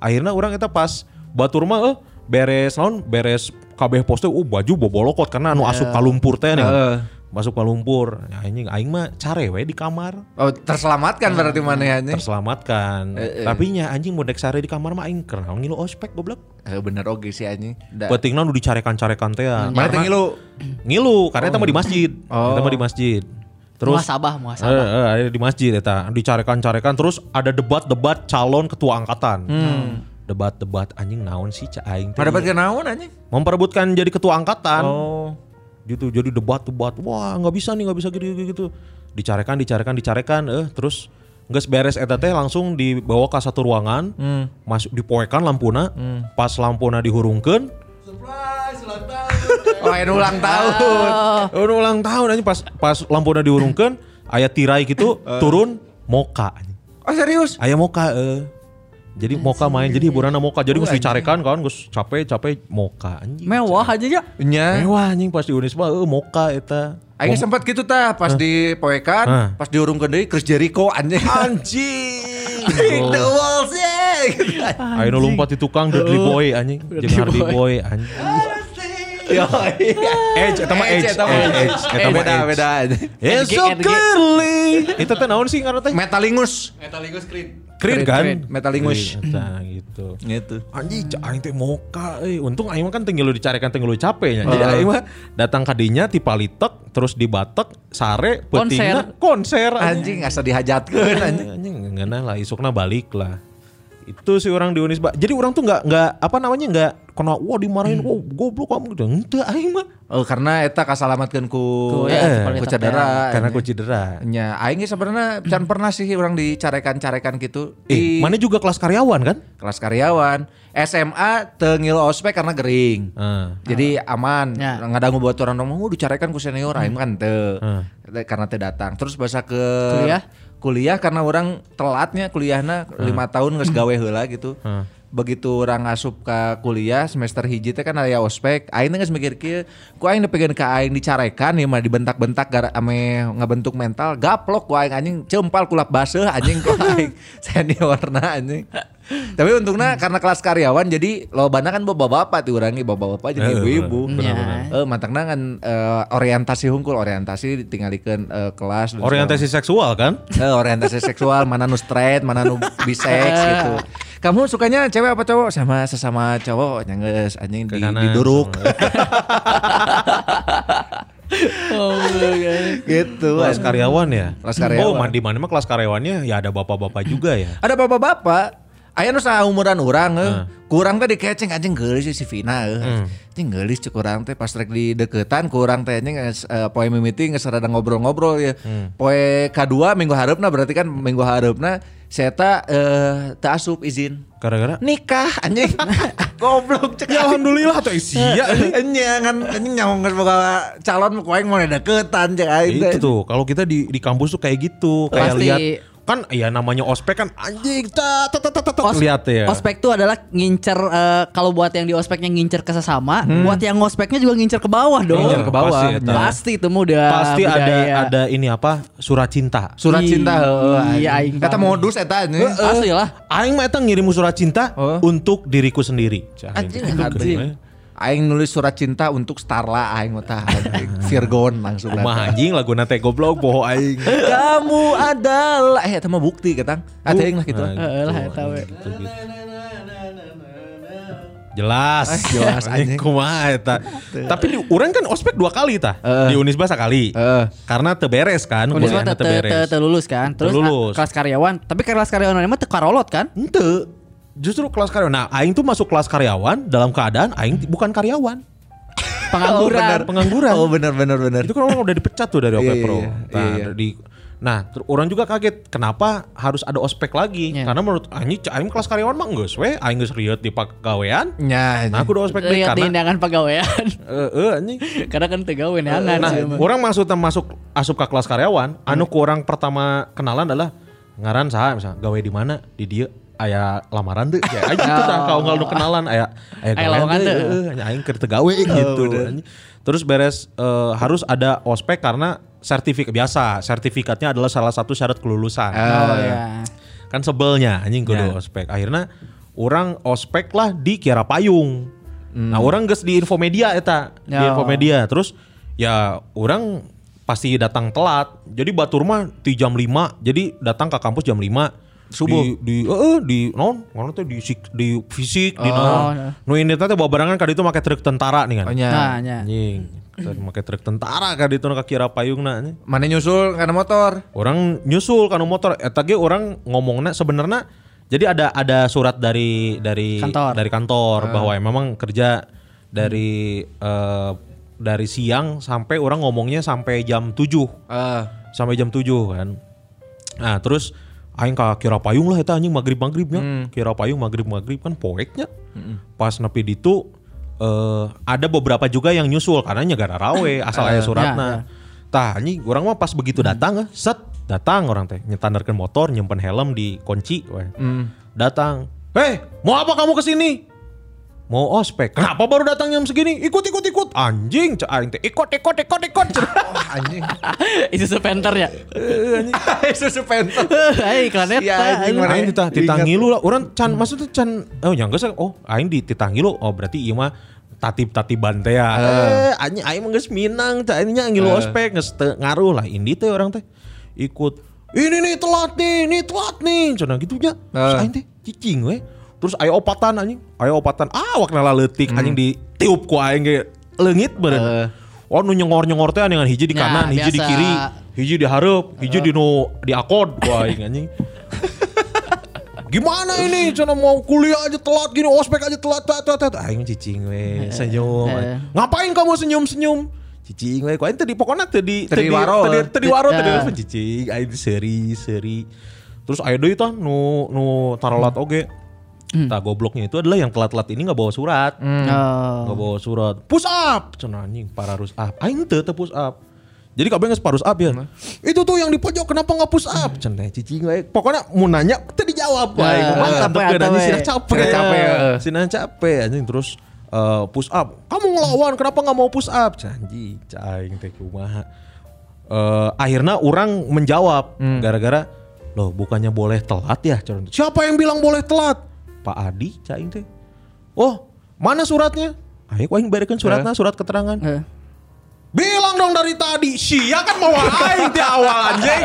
akhirnya orang kita pas batur mah eh beres naon beres kabeh pos teh uh baju bobolokot karena anu asup ka lumpur teh nih Heeh. masuk ka lumpur ya, anjing aing mah care we di kamar Oh, terselamatkan berarti mana anjing. terselamatkan tapi nya anjing mau sare di kamar mah aing karena ngilu ospek goblok Eh, bener oge sih anjing. Pentingna nu dicarekan-carekan teh ya. Mana teh ngilu? ngilu karena eta mah di masjid Oh. eta mah di masjid terus muhasabah, Eh, muhasabah. eh, ada di masjid eta dicarekan-carekan terus ada debat-debat calon ketua angkatan. Debat-debat anjing naon sih cak aing teh. Mana dapat kenaon anjing? Memperebutkan jadi ketua angkatan. Oh. gitu jadi debat debat wah nggak bisa nih nggak bisa gitu gitu, gitu. dicarekan dicarekan dicarekan eh terus nggak beres eta teh langsung dibawa ke satu ruangan masuk dipoekan lampuna pas lampuna dihurungkan Oh, yang ulang tahun. oh, udah ulang tahun aja pas pas lampuna dihurungkan ayat tirai gitu turun moka Oh, serius? ayah moka eh. Jadi moka main jadi hiburan moka. Jadi gus dicarekan kan gus. Capek capek moka anjing. Mewah aja ya. Nya. mewah anjing. Pas di Unisba eh moka eta. Aing sempat gitu tah. Pas di poekan, Hah. pas diurungkeun deui Chris Jericho anjing. anjing. The Walls nu lompat di tukang Dudley Boy anjing. Jeung Hardy Boy. Anjing Yo. Edge eta mah Edge eta mah Edge eta mah beda beda. Yes so RG. clearly Itu teh naon sih ngaran teh Metalingus. Creed kan Metalingus. Creed, eta gitu Gitu. Anjing, cak aing teh moka euy. Untung aing mah kan teu ngilu dicarikan teu ngilu capeknya. Jadi aing mah datang ka dinya ti palitek terus dibatek sare peutingna konser Anjing asa dihajatkeun anjing. anjing ngena lah isukna balik lah. Itu sih orang di Unisba. Jadi orang tuh nggak nggak apa namanya nggak kena wah dimarahin, wah goblok kamu gitu. Ente aing mah. Oh karena eta kasalamatkeun ku Ku, ya, eh, ku cedera. Karena aku cedera. Nya aing ge sebenarnya can pernah sih orang dicarekan-carekan gitu Eh, di mana juga kelas karyawan kan? kelas karyawan. SMA teu ngilu ospek karena gering. Ah. Jadi aman, Ya. ngadangu buat orang ngomong, "Oh, dicarekan ku senior aing kan teu." Hmm. Karena teu datang. Terus bahasa ke Kuliah? Kuliah karena orang telatnya kuliahna lima tahun geus gawe heula gitu. Hmm. Begitu orang asup ke kuliah semester hiji teh kan aya ospek, aing teh geus mikir kieu, ku aing nepigeun ka aing dicarekan ya mah dibentak-bentak gara ame ngabentuk mental, gaplok ku aing anjing cempal kulap baseuh anjing ku aing seniorna anjing. Tapi untungnya karena kelas karyawan jadi lobana kan bapak-bapak tuh urangi bapak-bapak jadi Eh, ibu-ibu. benar. Eh matangna kan eh, orientasi hungkul orientasi ditinggalikeun eh, kelas Orientasi seksual kan? Eh, orientasi seksual mana nu straight mana nu bisex gitu kamu sukanya cewek apa cowok sama sesama cowok nyangges anjing di, diduruk Oh, okay. gitu Kelas karyawan ya? Kelas karyawan. Oh, di mana mah kelas karyawannya ya ada bapak-bapak juga ya. ada bapak-bapak Aya nu umuran urang eh. Kurang teh dikeceng anjing geulis si Vina eh. Anjing geulis cek urang teh pas rek di deketan kurang teh anjing eh, poe mimiti geus rada ngobrol-ngobrol ya. Poe kadua minggu hareupna berarti kan minggu hareupna saya eta eh teu asup izin. Gara-gara Nikah anjing. Goblok cek Ya alhamdulillah tuh isia. Enya kan anjing nyawa geus boga calon ku aing mau deketan cek aing itu tuh kalau kita di di kampus tuh kayak gitu kayak lihat kan ya namanya ospek kan anjing ta ta ta ta ta, ta Os- lihat ya Ospek tuh adalah ngincer eh, kalau buat yang di ospeknya ngincer ke sesama, buat yang ngospeknya juga ngincer ke bawah dong. Ngincer ke bawah. Pasti, eta. Pasti itu mah udah pasti ada budaya. ada ini apa surat cinta Surat cinta heeh. Iya, aing Kata modus eta anjing. Asli lah. Aing mah eta ngirim surat cinta Oh. untuk diriku sendiri. Anjing anjing. Aing nulis surat cinta untuk Starla aing mah tah anjing. Virgon langsung Mah anjing lagu nate goblok boho aing. Kamu adalah eh eta mah bukti katang. Ada yang lah gitu. Nah, Heeh lah eta we. gitu, gitu. Jelas, Eh, jelas, anjing. Kumaha eta. Tapi di urang kan ospek dua kali tah. Eh. Di Unisba sekali. Eh. Karena teberes kan, Unisba teu teu- teu- teu lulus kan. Terus Teu lulus. ah, kelas karyawan, tapi kelas karyawan mah teu karolot kan? Ente. Justru kelas karyawan. Nah, aing tuh masuk kelas karyawan dalam keadaan aing bukan karyawan. Pengangguran. Pengangguran. Oh benar benar benar. Itu kan orang udah dipecat tuh dari OP Iya, Pro. iya, Nah, iya. di Nah, orang juga kaget kenapa harus ada ospek lagi? Iya. Karena menurut aing aing kelas karyawan mah geus we, aing geus riet di pagawean. Nya. Nah, aku udah ospek di karena undangan pegawaian. eh eh, anjing. Karena kan teu gawe neangan Nah, sih, mah. orang masuk masuk asup ke kelas karyawan, anu ku orang pertama kenalan adalah ngaran saha misalnya gawe di mana? Di dia aya lamaran deh ya aja gitu dah kalau nggak lu kenalan aya aya Aya gawean lowongan teu, teu. eueuh, nya aing teu gawe gitu anjing. terus beres eh, harus ada ospek karena sertifikat biasa sertifikatnya adalah salah satu syarat kelulusan Oh ya. kan sebelnya anjing kudu Ya. ospek akhirnya orang ospek lah di Kiara Payung nah orang geus di Infomedia eta di Ya. Infomedia terus ya orang pasti datang telat jadi batur mah di jam 5 jadi datang ke kampus jam 5 Subuh? di di eh di non ngono teh di sik- di fisik di Oh, non nah. nu ini teh bawa barangan kan itu make truk tentara nih kan Oh nya. Nah, nya. anjing make truk tentara kan itu Kiara Payung nah anjing. Mana nyusul karena motor. orang nyusul kan motor eta ge orang ngomongnya sebenarnya jadi ada ada surat dari dari Kantor. dari kantor bahwa ya memang kerja dari eh, dari siang sampai orang ngomongnya sampai jam 7 Eh, sampai jam 7 kan. Nah, terus aing ka kira payung lah eta anjing maghrib-maghribnya. Kira payung maghrib-maghrib kan poeknya. Pas nepi ditu eh ada beberapa juga yang nyusul karena nyegara rawe asal aya suratna. Tah anjing orang mah pas begitu datang eh, set datang orang teh nyetandarkan motor nyimpen helm di kunci weh. Datang. "Hei, mau apa kamu ke sini?" Mau ospek. Kenapa baru datang jam segini? Ikut ikut ikut. Anjing, cak aing teh. Ikut ikut ikut ikut. wah anjing. Itu sepenter ya. Susu pentel. Hai iklannya ta, anjing mana? Aing ditah Diingat. ditangilu lah. Orang can maksudnya can oh yang geus oh aing di ditangilu. Oh berarti ieu mah tatib-tatiban teh ya. Eh anjing aing mah geus minang teh aing nya ngilu ospek geus ngaruh lah indi teh orang teh ikut ini nih telat nih, ini telat nih. Cenah gitu nya. Eh. aing teh cicing we. Terus aya opatan anjing. Aya opatan ah wakna leutik anjing ditiup ku aing ge leungit beureun. Eh. Oh nu nyengor-nyengor teh dengan hiji di Nah, kanan, hiji di kiri, hiji di hareup, hiji di nu di akod ku aing anjing. Gimana ini? Cina mau kuliah aja telat gini, ospek aja telat, telat, telat, telat. Aing cicing we, senyum. eh. Ngapain kamu senyum-senyum? Cicing we, kau tadi pokoknya tadi Tadi waro. tadi tadi waro tadi telepon cicing, aing seri seri. Terus ayo deui tah nu nu tarolat oge. Tah gobloknya itu adalah yang telat-telat ini nggak bawa surat. Oh. Nggak bawa surat. Push up. Cenah anjing pararus up. Aing teu teu push up. Jadi kabeh geus parus up ya. Itu tuh yang di pojok kenapa nggak push up? Cenah cicing we. Pokoknya mau nanya teu dijawab Ya, wae. eh, Mantap capek teu atau anjing we. sina capek. Capek, eh. Sina capek anjing terus eh, push up. Kamu ngelawan kenapa nggak mau push up? Janji caing teh kumaha. Eh, akhirnya orang menjawab gara-gara loh bukannya boleh telat ya siapa yang bilang boleh telat Pak Adi caing teh. Oh mana suratnya? Ayo aing berikan suratnya surat keterangan. Eh. bilang dong dari tadi sia kan mau aing di awal anjing?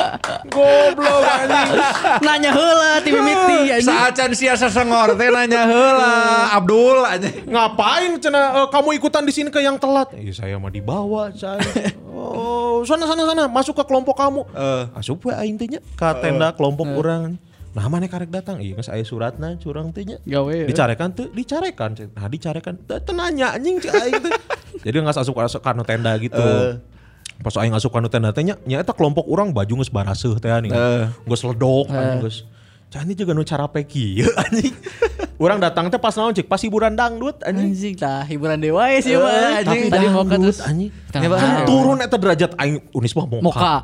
Goblok anjing. Nanya heula ti mimiti anjing. Saat can sia sesengor teh nanya heula Abdul aja. ngapain cina eh, kamu ikutan di sini ke yang telat? Iya saya mah dibawa saya oh sana sana sana masuk ke kelompok kamu. Eh. asup we aing teh nya ke tenda kelompok orang nah mana karek datang iya geus aya suratna curang teh nya Gawe. dicarekan tuh dicarekan nah dicarekan teu teu nanya anjing cek aing jadi nggak asup asup kanu tenda gitu pas aing asup kanu tenda teh nya nya eta kelompok orang baju geus baraseuh teh nih Eh. geus ledok anjing geus Cani juga nu cara peki anjing. Orang datang teh pas naon cek pas hiburan dangdut anjing. Anjing tah hiburan dewa ya sih mah tapi anjing. Tadi mau ke dangdut terus. anjing. Kan turun eta derajat aing Unis mah moka. Moka.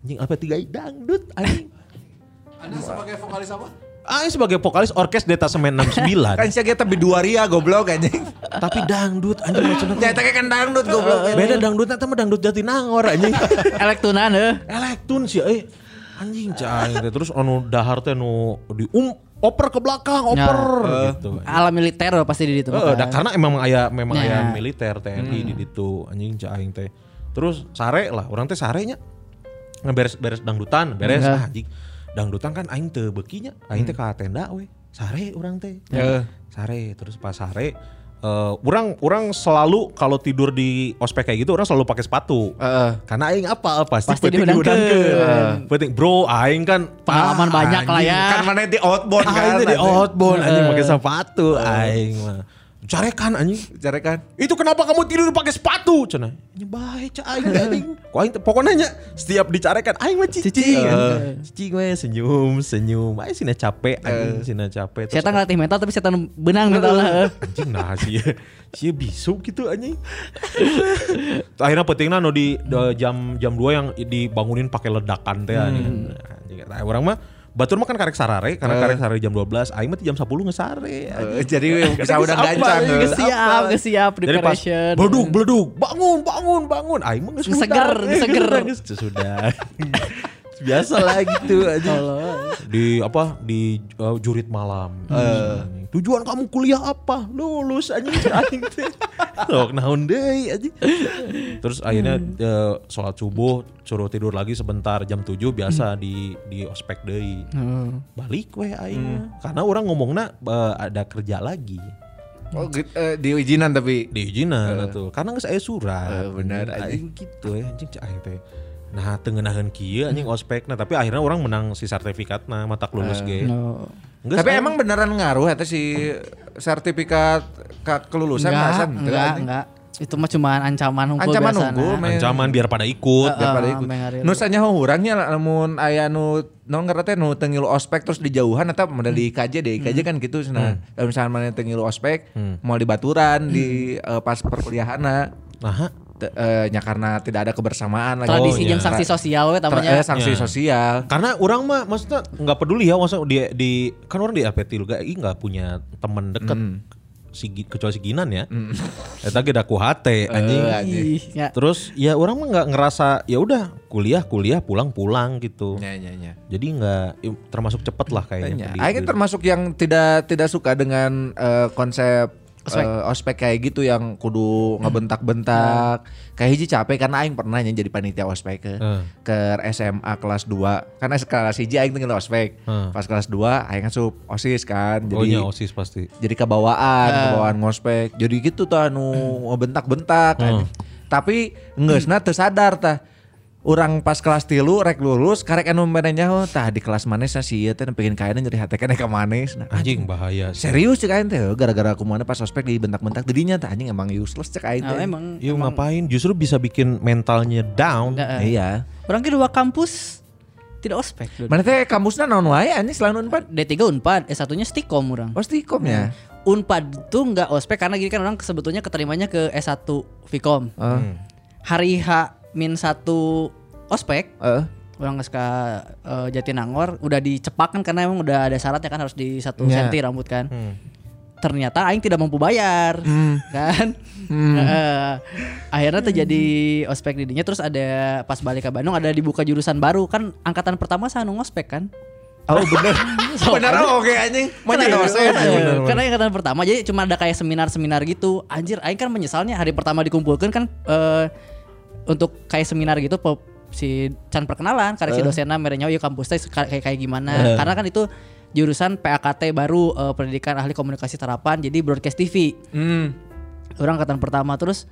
Anjing apa tiga dangdut anjing. Anda sebagai vokalis apa? Aing sebagai vokalis orkes Detasemen 69. Kan sia kita biduaria goblok anjing. tapi dangdut anjing maksudnya Ya kan dangdut goblok. Beda dangdut eta mah dangdut Jatinangor anjing. Elektunan heuh. Elektun sih eh anjing cai teh terus anu dahar teh nu di um oper ke belakang oper gitu. Ala militer loh pasti di situ. Heeh, da, karena emang aya memang Nah. aya militer TNI di ditu anjing cai aing teh. Terus sare lah, orang teh sarenya ngeberes-beres dangdutan, beres ah, anjing. Dangdutan kan aing teu beukinya, aing teh ka tenda we. Sare orang teh. Heeh. Sare terus pas sare eh orang orang selalu kalau tidur di ospek kayak gitu orang selalu pakai sepatu. Heeh. Karena aing apa pasti, Pasti penting dihudangkeun. dihudangkeun. Penting bro aing kan Pengalaman banyak lah ya. Kan mana di outbound Aing kan. teh di outbound anjing pakai sepatu aing mah. Carekan anjing. Carekan. Itu kenapa kamu tidur pakai sepatu? Cenah. Aing teh, anjing. Ku aing teh pokoknya nya setiap dicarekan aing mah cicing. Cicing. Cicing we senyum, senyum. Aing sina capek anjing, sina capek. Setan ngelatih mental tapi setan benang mentalnya heuh. anjing nah sih sih bisu gitu anjing akhirnya pentingnya no di, di jam jam 2 yang dibangunin pakai ledakan teh anjing anjing nah, orang mah batur mah kan karek sarare karena karek sarare jam 12 aing mah jam 10 ngesare. Eh, Jadi bisa udah gancang. eh. geus Siap, geus siap preparation. beleduk beleduk bangun bangun bangun aing mah geus Seger, udah, seger. geus sudah biasa lah gitu aja di apa di uh, jurit malam. Anjing. tujuan kamu kuliah apa? Lulus anjing. Aing teh sok naon deui anjing. Terus akhirnya eh, sholat subuh suruh tidur lagi sebentar jam 7 biasa di di ospek deui. Balik we aing. Mah. karena orang ngomongna eh, ada kerja lagi. Oh, gitu, eh, di izinan tapi. di izinan tuh karena nggak saya surat. Eh, bener, aing gitu ya anjing cek aing teh nah tengenahan kieu anjing ospek nah tapi akhirnya orang menang si sertifikat nah mata lulus ge No. Geus Tapi emang beneran ngaruh eta si sertifikat ka kelulusan Enggak, masa? enggak, enggak. Itu mah cuma ancaman hukum Ancaman men. Ancaman biar pada ikut. Heeh. Biar pada Ah, ikut. mengalir. Nu sanya urangnya lamun aya nu nu ngerti nu teu ngilu ospek terus di jauhan eta model di IKJ deh. IKJ kan gitu cenah. Kalau misalnya mana teu ngilu ospek mau di baturan di eh, pas perkuliahanna. Nah, eh, nya karena tidak ada kebersamaan lagi. Tradisi Oh, iya. sanksi sosial we Ter- tamanya. eh, sanksi Ya. sosial. karena orang mah maksudnya nggak peduli ya maksudnya di di kan orang di LPT juga nggak punya teman deket si Gi- kecuali si Ginan ya. Eta ge da ku hate anjing. Eh, anjing. Ih, ya. Terus ya orang mah nggak ngerasa ya udah kuliah kuliah pulang pulang gitu. Nya nya nya. Jadi nggak i- termasuk cepet lah kayaknya. Nya. di- Aing di- termasuk yang tidak tidak suka dengan eh, konsep eh, ospek kayak gitu yang kudu ngebentak-bentak. Kayak hiji capek karena aing pernah jadi panitia ospek ke Eh. ke SMA kelas 2. Karena kelas hiji aing tinggal ospek. Eh. Pas kelas 2 aing asup OSIS kan. Oh Jadi iya osis pasti. jadi kebawaan, kebawaan ngospek. Jadi gitu tuh anu ngebentak-bentak. anjing. Tapi ngeusna teu sadar tah. Orang pas kelas tilu rek lulus karek anu menanya oh tah di kelas manes sih ieu teh pengen kaena nyeri hate keneh ka. Nah, Anjing bahaya. sih. Serius cek aing teh gara-gara aku mana pas ospek dibentak-bentak didinya tah anjing emang useless cek aing Nah, teh. emang Iya ngapain? Justru bisa bikin mentalnya down. Heeh. Iya. Orang ke dua kampus tidak ospek. dulu. Mana teh kampusna naon wae anjing selain Unpad? D3 Unpad, S1-nya Stikom orang. Oh Stikom ya. Unpad tuh nggak ospek karena gini kan orang sebetulnya keterimanya ke S1 Vkom. Eh, Hari H min 1 ospek, eh. orang nggak suka eh, Jatinangor udah dicepak kan karena emang udah ada syaratnya kan harus di satu Ya. senti rambut kan. Ternyata Aing tidak mampu bayar, kan? Heeh. akhirnya terjadi ospek didinya terus ada pas balik ke Bandung ada dibuka jurusan baru kan angkatan pertama saya ngospek kan. Oh bener. bener oke anjing. Mau jadi dosen Karena- anjing. Karena angkatan pertama jadi cuma ada kayak seminar-seminar gitu. Anjir, aing kan menyesalnya hari pertama dikumpulkan kan eh, untuk kayak seminar gitu pe- si can perkenalan karena si dosennya merenya yuk kampus teh suka- kayak kayak gimana. Karena kan itu jurusan PAKT baru eh, pendidikan ahli komunikasi terapan jadi broadcast TV. Hmm. Orang angkatan pertama terus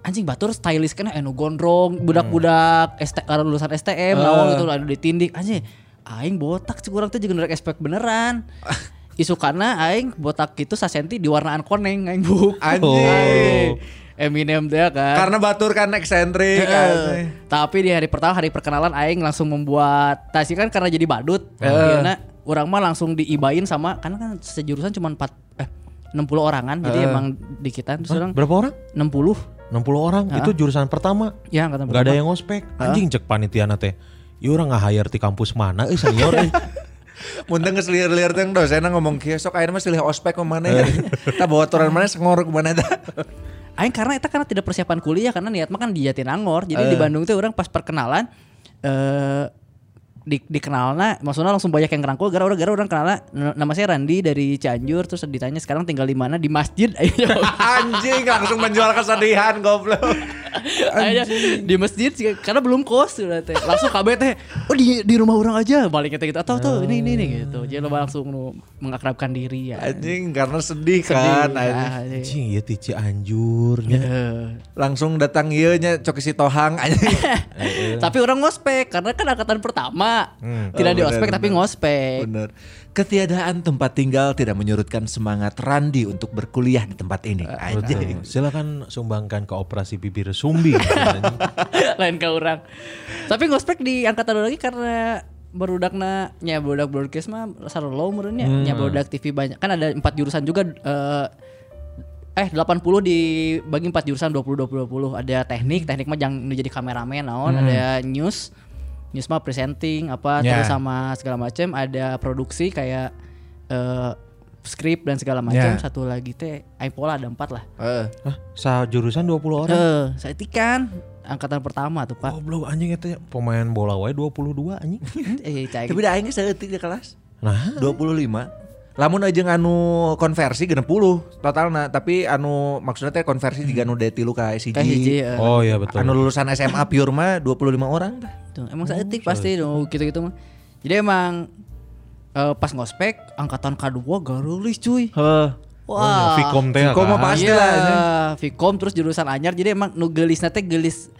anjing batur stylist kan anu gondrong budak-budak ST, eh, lulusan STM lawang gitu anu ditindik anjing aing botak sih kurang tuh juga ngerek expect beneran. Isu karena aing botak itu sasenti di warnaan koneng aing buk. Anjing. Eminem dia kan Karena batur kan eksentrik. Eh, anjing. tapi di hari pertama hari perkenalan aing langsung membuat tadi kan karena jadi badut akhirnya orang mah langsung diibain sama karena kan sejurusan cuma 4 eh 60 orangan jadi emang di kita terus orang Berapa orang? 60 60 orang itu jurusan pertama. ya angkatan Gak ada yang ngospek. Anjing cek panitia teh. Ya orang nggak hire di kampus mana eh senior eh. Munteng geus lieur-lieur teh dosenna ngomong kieu sok ayeuna mah silih ospek ke mana ya. Tah bawa aturan mana ngor ke mana tah. Aing karena itu karena tidak persiapan kuliah karena niat mah kan di Jatinangor. Jadi di Bandung tuh orang pas perkenalan eh di dikenalna maksudnya langsung banyak yang ngerangkul gara gara orang kenalnya n- nama saya Randi dari Cianjur terus ditanya sekarang tinggal di mana di masjid ayo Anjing langsung menjual kesedihan goblok. Ayo, di masjid sih, karena belum kos udah teh langsung KB teh oh di di rumah orang aja baliknya teh gitu atau tuh ini ini nih gitu jadi lo langsung nu mengakrabkan diri ya Anjing karena sedih Sedih, kan. anjing. ah, anjing. Anjing ya tici anjurnya. Eh. Langsung datang ieu nya coki si tohang anjing. Tapi orang ngospek karena kan angkatan pertama. Tidak Oh, di ospek tapi ngospek. Bener. Ketiadaan tempat tinggal tidak menyurutkan semangat Randi untuk berkuliah di tempat ini. Anjing. Betul. Silakan sumbangkan ke operasi bibir sumbing. anjing. Lain ke orang. Tapi ngospek di angkatan lagi karena berudakna nya budak broadcast mah sarelo meureunnya nya budak TV banyak kan ada empat jurusan juga eh eh 80 dibagi empat jurusan 20 20 20 ada teknik teknik mah jangan nu jadi kameramen naon ada news news mah presenting apa Ya. terus sama segala macam ada produksi kayak eh skrip dan segala macam Ya. satu lagi teh Aipola ada empat lah Eh, Hah, sa jurusan 20 orang. eh saya kan angkatan pertama tuh pak Goblok anjing eta pemain bola wae 22 anjing. eh tapi da aing geus saeutik di kelas. Nah, 25. Lamun aja anu konversi 60 totalna, tapi anu maksudnya teh konversi juga anu dari tilu ka SIG. Oh iya betul. Anu lulusan SMA pure mah 25 orang Tuh, emang saya etik pasti dong gitu-gitu mah. Jadi emang eh, pas ngospek angkatan K2 garulis cuy. Heuh. Wah, Vkom teh Vkom mah kan? pasti Iya, lah, ini. Vkom terus jurusan anyar jadi emang nu geulisna teh geulis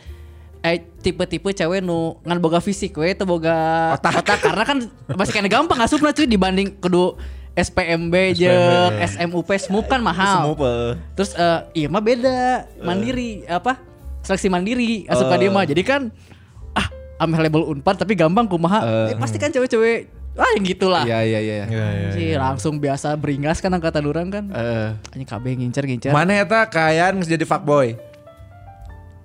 eh tipe-tipe cewek nu ngan boga fisik we teu boga otak. karena kan masih kena gampang ngasupna cuy dibanding kudu SPMB jeung SMUP SMUP kan mahal. Semua pe. Terus eh, iya mah beda, mandiri apa? Seleksi mandiri asup ka dieu mah. Jadi kan label Unpad tapi gampang kumaha. Eh, pasti kan cewek-cewek ah yang gitulah. Iya iya iya. Iya, iya. Si langsung biasa beringas kan angkatan orang kan. Eh, Anjing KB ngincer-ngincer. mana eta kayaan geus jadi fuckboy?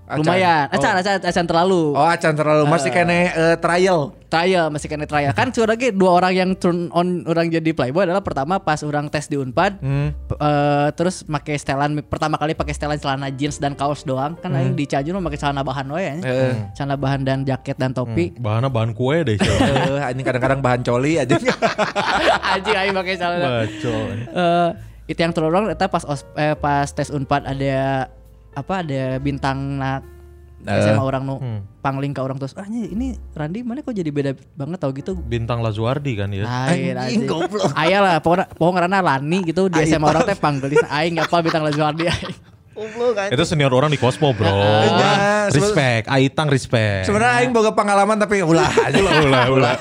Acan. Lumayan. Acan, Oh. acan, acan terlalu. Oh, acan terlalu masih kene eh, trial. Trial masih kena trial kan curang lagi dua orang yang turn on orang jadi playboy adalah pertama pas orang tes di Unpad Hmm. eh, terus pakai setelan pertama kali pakai setelan celana jeans dan kaos doang kan aing di Cianjur mah pakai celana bahan we ya. Eh. Celana bahan dan jaket dan topi. Bahannya bahan kue deh. Eh, ini kadang-kadang bahan coli aja. Anjing aing pakai celana. Itu yang terorong eta pas os- eh, pas tes Unpad ada apa ada bintang nak Eh. SMA orang nu pangling ke orang terus ah ini- ini Randi mana kok jadi beda banget tau gitu Bintang Lazuardi kan ya. Anjing, anjing. goblok. Aya lah pokoknya pokoknya karena Lani gitu di SMA orang teh panggil aing apa bintang Lazuardi aing. Itu senior orang di Cosmo bro. Iya, respect, Aitang respect. Sebenarnya aing boga pengalaman tapi ulah aja ulah ulah ulah.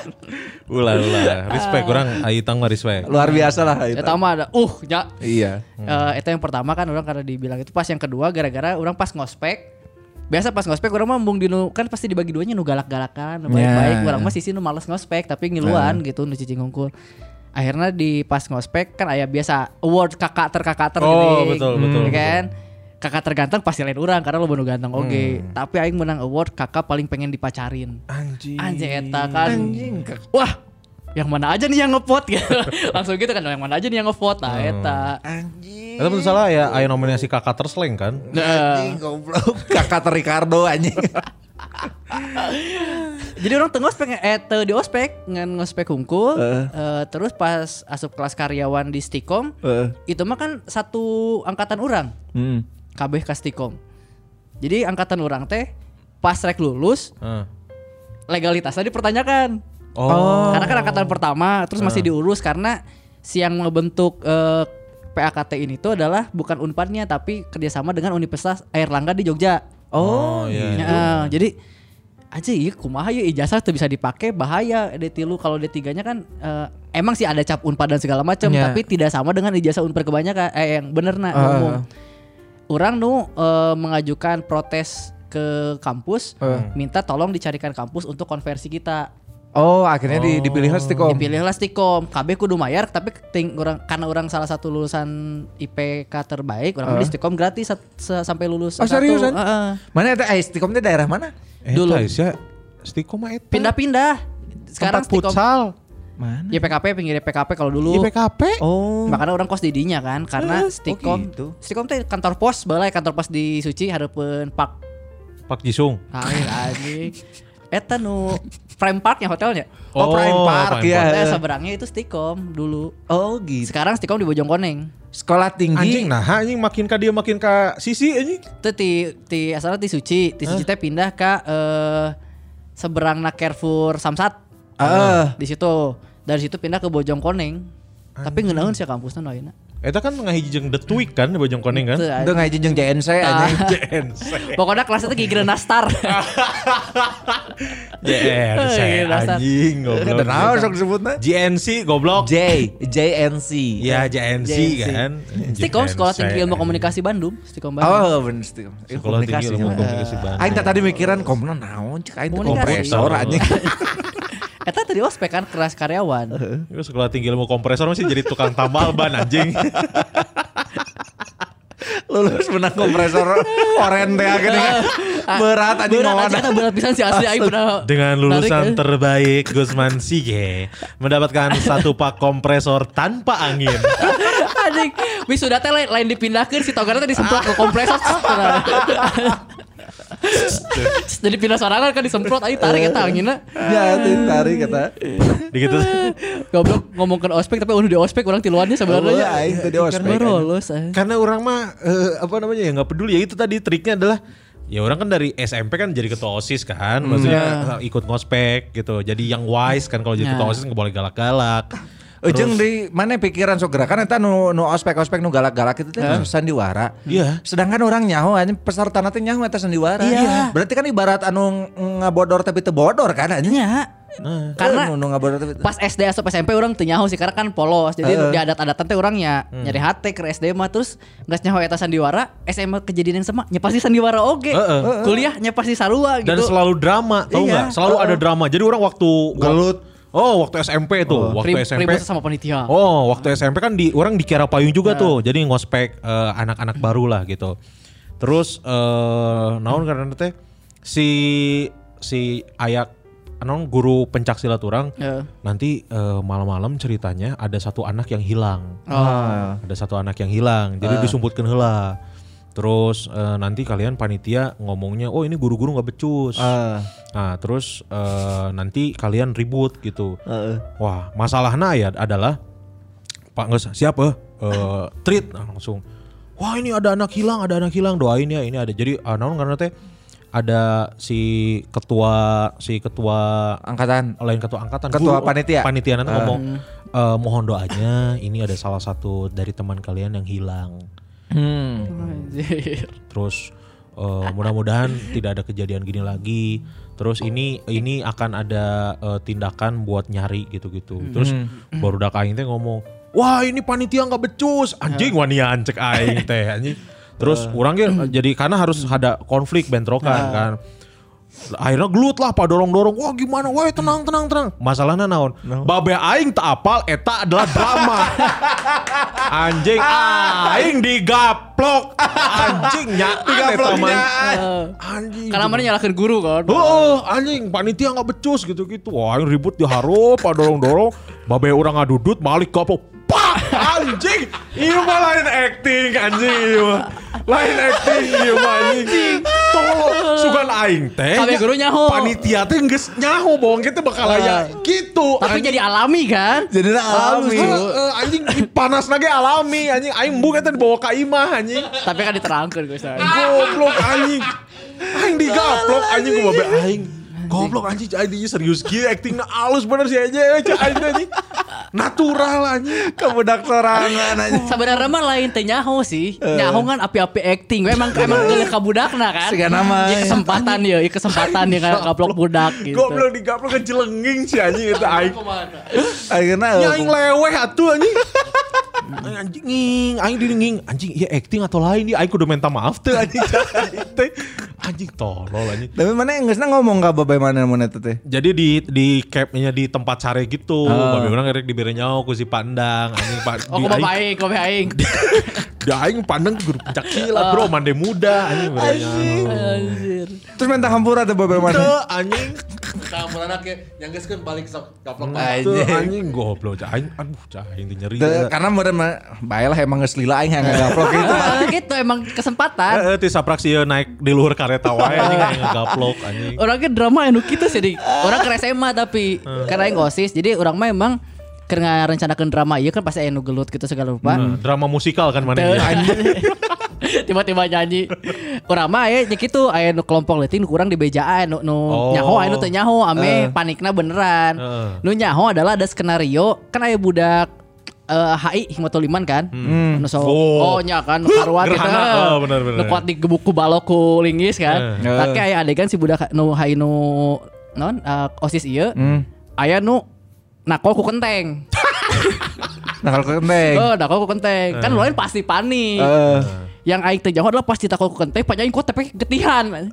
Ulah ulah. Respect orang Aitang mah respect. Luar biasa lah itu. Eta mah ada uh ya Iya. Eh, itu yang pertama kan orang karena dibilang itu pas yang kedua gara-gara orang pas ngospek biasa pas ngospek orang mah mung dinu kan pasti dibagi duanya nu galak-galakan nu baik-baik orang mah sisi nu males ngospek tapi ngiluan gitu nu cicing ngungkul akhirnya di pas ngospek kan aya biasa award kakak terkakak ter Oh, gini. betul, Hmm, betul, ya kan kakak terganteng pasti lain orang karena lo bener ganteng oke tapi aing menang award kakak paling pengen dipacarin Anjing. anjing eta kan wah yang mana aja nih yang ngevote gitu langsung gitu kan yang mana aja nih yang ngevote nah eta Anjing. Itu betul salah ya, ayo nominasi kakak terseleng kan? Anjing goblok. Kakak ter Ricardo anjing. Jadi orang tengah ospek eh teu di ospek ngan ngospek hungkul eh, terus pas asup kelas karyawan di Stikom Eh. itu mah kan satu angkatan orang Hmm. Kabeh ka Stikom. Jadi angkatan orang teh pas rek lulus Heeh. legalitasnya dipertanyakan. Oh. Karena kan angkatan pertama terus masih diurus karena si yang membentuk eh, PAKT ini tuh adalah bukan Unpadnya tapi kerjasama dengan Universitas Airlangga di Jogja. Oh, iya. Ya, jadi aja iya kumaha ya ijazah tuh bisa dipakai bahaya D3 lu kalau D3-nya kan eh, emang sih ada cap Unpad dan segala macam Ya. tapi tidak sama dengan ijazah Unpad kebanyakan eh yang bener nah umum. Orang nu eh, mengajukan protes ke kampus minta tolong dicarikan kampus untuk konversi kita. Oh, akhirnya di, dipilih Stikom. Dipilihlah Stikom. KB kudu mayar tapi ting orang karena orang salah satu lulusan IPK terbaik, orang di Stikom gratis sat- sampai lulus. Oh, satu. seriusan? Heeh. Mana ada eh, Stikom itu daerah mana? Dulu. Dulu. ya, Stiko mah eta. Pindah-pindah. Sekarang Tempat Stikom futsal. Mana? YPKP pinggir YPKP kalau dulu. IPKP. Oh. Makanya orang kos di dinya kan karena Eh, Stikom. oh gitu. Stikom teh kantor pos balai kantor pos di Suci hareupeun Pak Pak Jisung. Lain anjing. Eta nu Prime Parknya hotelnya. Oh, Prime Park, Prime ya. Hotel seberangnya itu Stikom dulu. Oh gitu. Sekarang Stikom di Bojongkoneng. Sekolah tinggi. Anjing nah anjing makin ka dia makin ka sisi anjing. Itu di di asalnya di Suci, di Suci teh pindah ke eh seberang na Carrefour Samsat. Ah. Di situ. Dari situ pindah ke Bojongkoneng. Tapi ngeunaheun sih kampusna nu ayeuna. Eta kan ngahiji jeung The Tweak kan di Bojongkoneng kan. Udah ngaji jeung JNC Ah. anjing. Pokoknya kelasnya tuh gigi nastar. JNC Iya, anjing goblok. naon sok disebutna? JNC goblok. J JNC. Iya JNC JNC. kan. Stikom Sekolah Tinggi Ilmu JNC. Komunikasi Bandung. Stikom Bandung. Oh, bener Stikom. Sekolah Tinggi komunikasi. Ilmu ya. Komunikasi Bandung. Aing tadi mikiran komna naon cek aing kompresor anjing. Eta tadi ospek kan kelas karyawan. Itu sekolah tinggi ilmu kompresor masih jadi tukang tambal ban anjing. Lulus menang kompresor oren teh gini kan. Berat anjing Berat mau kan berat pisan si asli aing pernah Dengan lulusan narik, eh. terbaik Gusman Sige mendapatkan satu pak kompresor tanpa angin. Anjing, wisuda teh lain, lain dipindahkeun si togar teh disemprot ke kompresor. Jadi pindah sorangan kan disemprot aing tarik eta anginna. Ya, tarik kata. Di gitu. Goblok ngomongkeun ospek tapi udah di ospek orang tiluannya Oh, sebenarnya. aing teh di ospek, Baru lulus. eh. Karena orang mah eh, apa namanya ya nggak peduli ya itu tadi triknya adalah ya orang kan dari SMP kan jadi ketua osis kan, maksudnya eh, ikut ngospek gitu. Jadi yang wise kan kalau jadi Ya. ketua osis nggak boleh galak-galak. Ujung di mana pikiran sok gerakan eta nu nu ospek-ospek nu galak-galak itu teh sandiwara. Iya. Sedangkan orang nyaho anjing peserta teh nyaho eta sandiwara. Iya. Berarti kan ibarat anu ngabodor tapi teu bodor kan anjing. Nya, Karena nu ngabar teh. pas SD atau SMP orang teu nyaho sih karena kan polos. Jadi Heeh. di adat-adatan teh orangnya Hmm. nyari hate ke SD mah terus nggak nyaho eta sandiwara, SMA kejadian yang sama nya pasti sandiwara oge. Heeh. Kuliahnya pasti sarua gitu. Dan selalu drama, tahu Iya. nggak? Selalu ada drama. Jadi orang waktu Gelut. Oh, waktu SMP tuh, waktu Rib- SMP. ribut sama panitia. Oh, waktu SMP kan di orang dikira payung juga tuh. Jadi ngospek eh, anak-anak baru lah gitu. Terus eh naon karena teh si si ayak naon guru pencak silat orang Heeh. nanti eh, malam-malam ceritanya ada satu anak yang hilang. Ah. Ada satu anak yang hilang. Jadi disumputkan heula. Terus eh, nanti kalian panitia ngomongnya, "Oh, ini guru-guru nggak becus." Ah. Nah, terus eh, nanti kalian ribut gitu. Heeh. Wah, masalahnya ya adalah Pak Nges, siapa? Eh treat nah, langsung. Wah, ini ada anak hilang, ada anak hilang. Doain ya, ini ada. Jadi naon karena teh ada si ketua si ketua Angkatan. lain ketua angkatan Ketua panitia. panitia nanti ngomong "Eh, mohon doanya ini ada salah satu dari teman kalian yang hilang Hmm. Anjir. terus eh, mudah-mudahan tidak ada kejadian gini lagi. Terus ini ini akan ada eh, tindakan buat nyari gitu-gitu. Terus baru dak aing teh ngomong wah ini panitia nggak becus. Anjing wanian cek aing teh anjing. Terus orangnya jadi karena harus ada konflik bentrokan kan akhirnya gelut lah pak dorong dorong wah gimana? Wah tenang tenang tenang. Masalahnya naon? Babe aing tak apal eta adalah drama. Anjing aing digaplok. Anjing nyaan eta mah. Anjing. Karena mana nyalakan guru kan. Oh, anjing panitia nggak becus gitu-gitu. Wah, aing ribut diharap, pak dorong-dorong. Babe orang ngadudut, balik kapok. Anjing. Iya mah lain acting, anjing. Iya mah. Lain acting, iya mah anjing. Tolong, sugan aing teh. Kabeh nya guru nyaho. Panitia teh geus nyaho bawang kita bakal aya gitu. Tapi jadi alami kan? Jadi alami. Heeh, eh, anjing panas lagi alami anjing aing embung eta dibawa ka imah anjing. Tapi kan diterangkan guys. Goblok anjing. Aing digaplok anjing ku babe aing. Goblok anjing dia serius kieu actingna alus bener sih aja cai aing teh, anjing. Natural anjing. Kebudak sorangan aja. Sebenarnya mah lain teh nyaho sih. Nyaho kan api-api acting. Emang emang geuleuh ka budakna kan. Siga nama. Ieu kesempatan ya, ieu kesempatan ya kan gaplok budak gitu. Goblok digaplok ke jelenging si anjing itu aing. Akhirnya Ya aing leweh atuh anjing. Anjing nging, aing diringing. Anjing iya acting atau lain dia aing kudu minta maaf teh anjing. Anjing tolol anjing. Tapi mana yang nggak ngomong gak babai mana mana teh? Jadi di di capnya di tempat sare gitu. Ah. Babe orang erek dibere nyaho ku si pandang anjing pak. Oh, di kok aing- baik, kok aing. Da aing pandang guru pencak silat bro, mande muda anjing bere nyaho. Anjir. Terus minta hampura tuh babai mana? Teu anjing. Kamu anaknya yang geus kan balik sok gaplok Teu anjing goblok cah aing aduh cah aing nyeri. Karena meureun mah bae lah emang geus lila aing yang ngaplok itu. Ah, gitu emang kesempatan. Heeh, ti saprak sieun naik di luhur kareta wae anjing aing ngaplok anjing. Orangnya drama anu gitu sih di. Orang ke SMA tapi karena yang osis jadi orang mah emang karena rencanakan drama iya kan pasti anu gelut gitu segala rupa. Nah, drama musikal kan mana ya? Tiba-tiba nyanyi. Urang mah aya nya kitu aya nu kelompok leutik nu kurang di bejaan nu, nu Oh. nyaho aya nu teu nyaho ame panikna beneran. Heeh. Nu nyaho adalah ada skenario kan aya budak eh, HI Hikmatul Iman kan. Nu so, Oh. oh nya kan karuan gitu. Oh, bener, bener. Nu kuat digebuk ku balok ku linggis kan. Eh. Tapi aya adegan si budak nu HI nu non eh, OSIS ieu. Aya nu nakol ku kenteng. Nakal kenteng. Oh, nakol ku kenteng. Kan lain pasti panik. Eh. yang aing teh jauh adalah pasti takut kenteng panjang kok tapi ketihan man.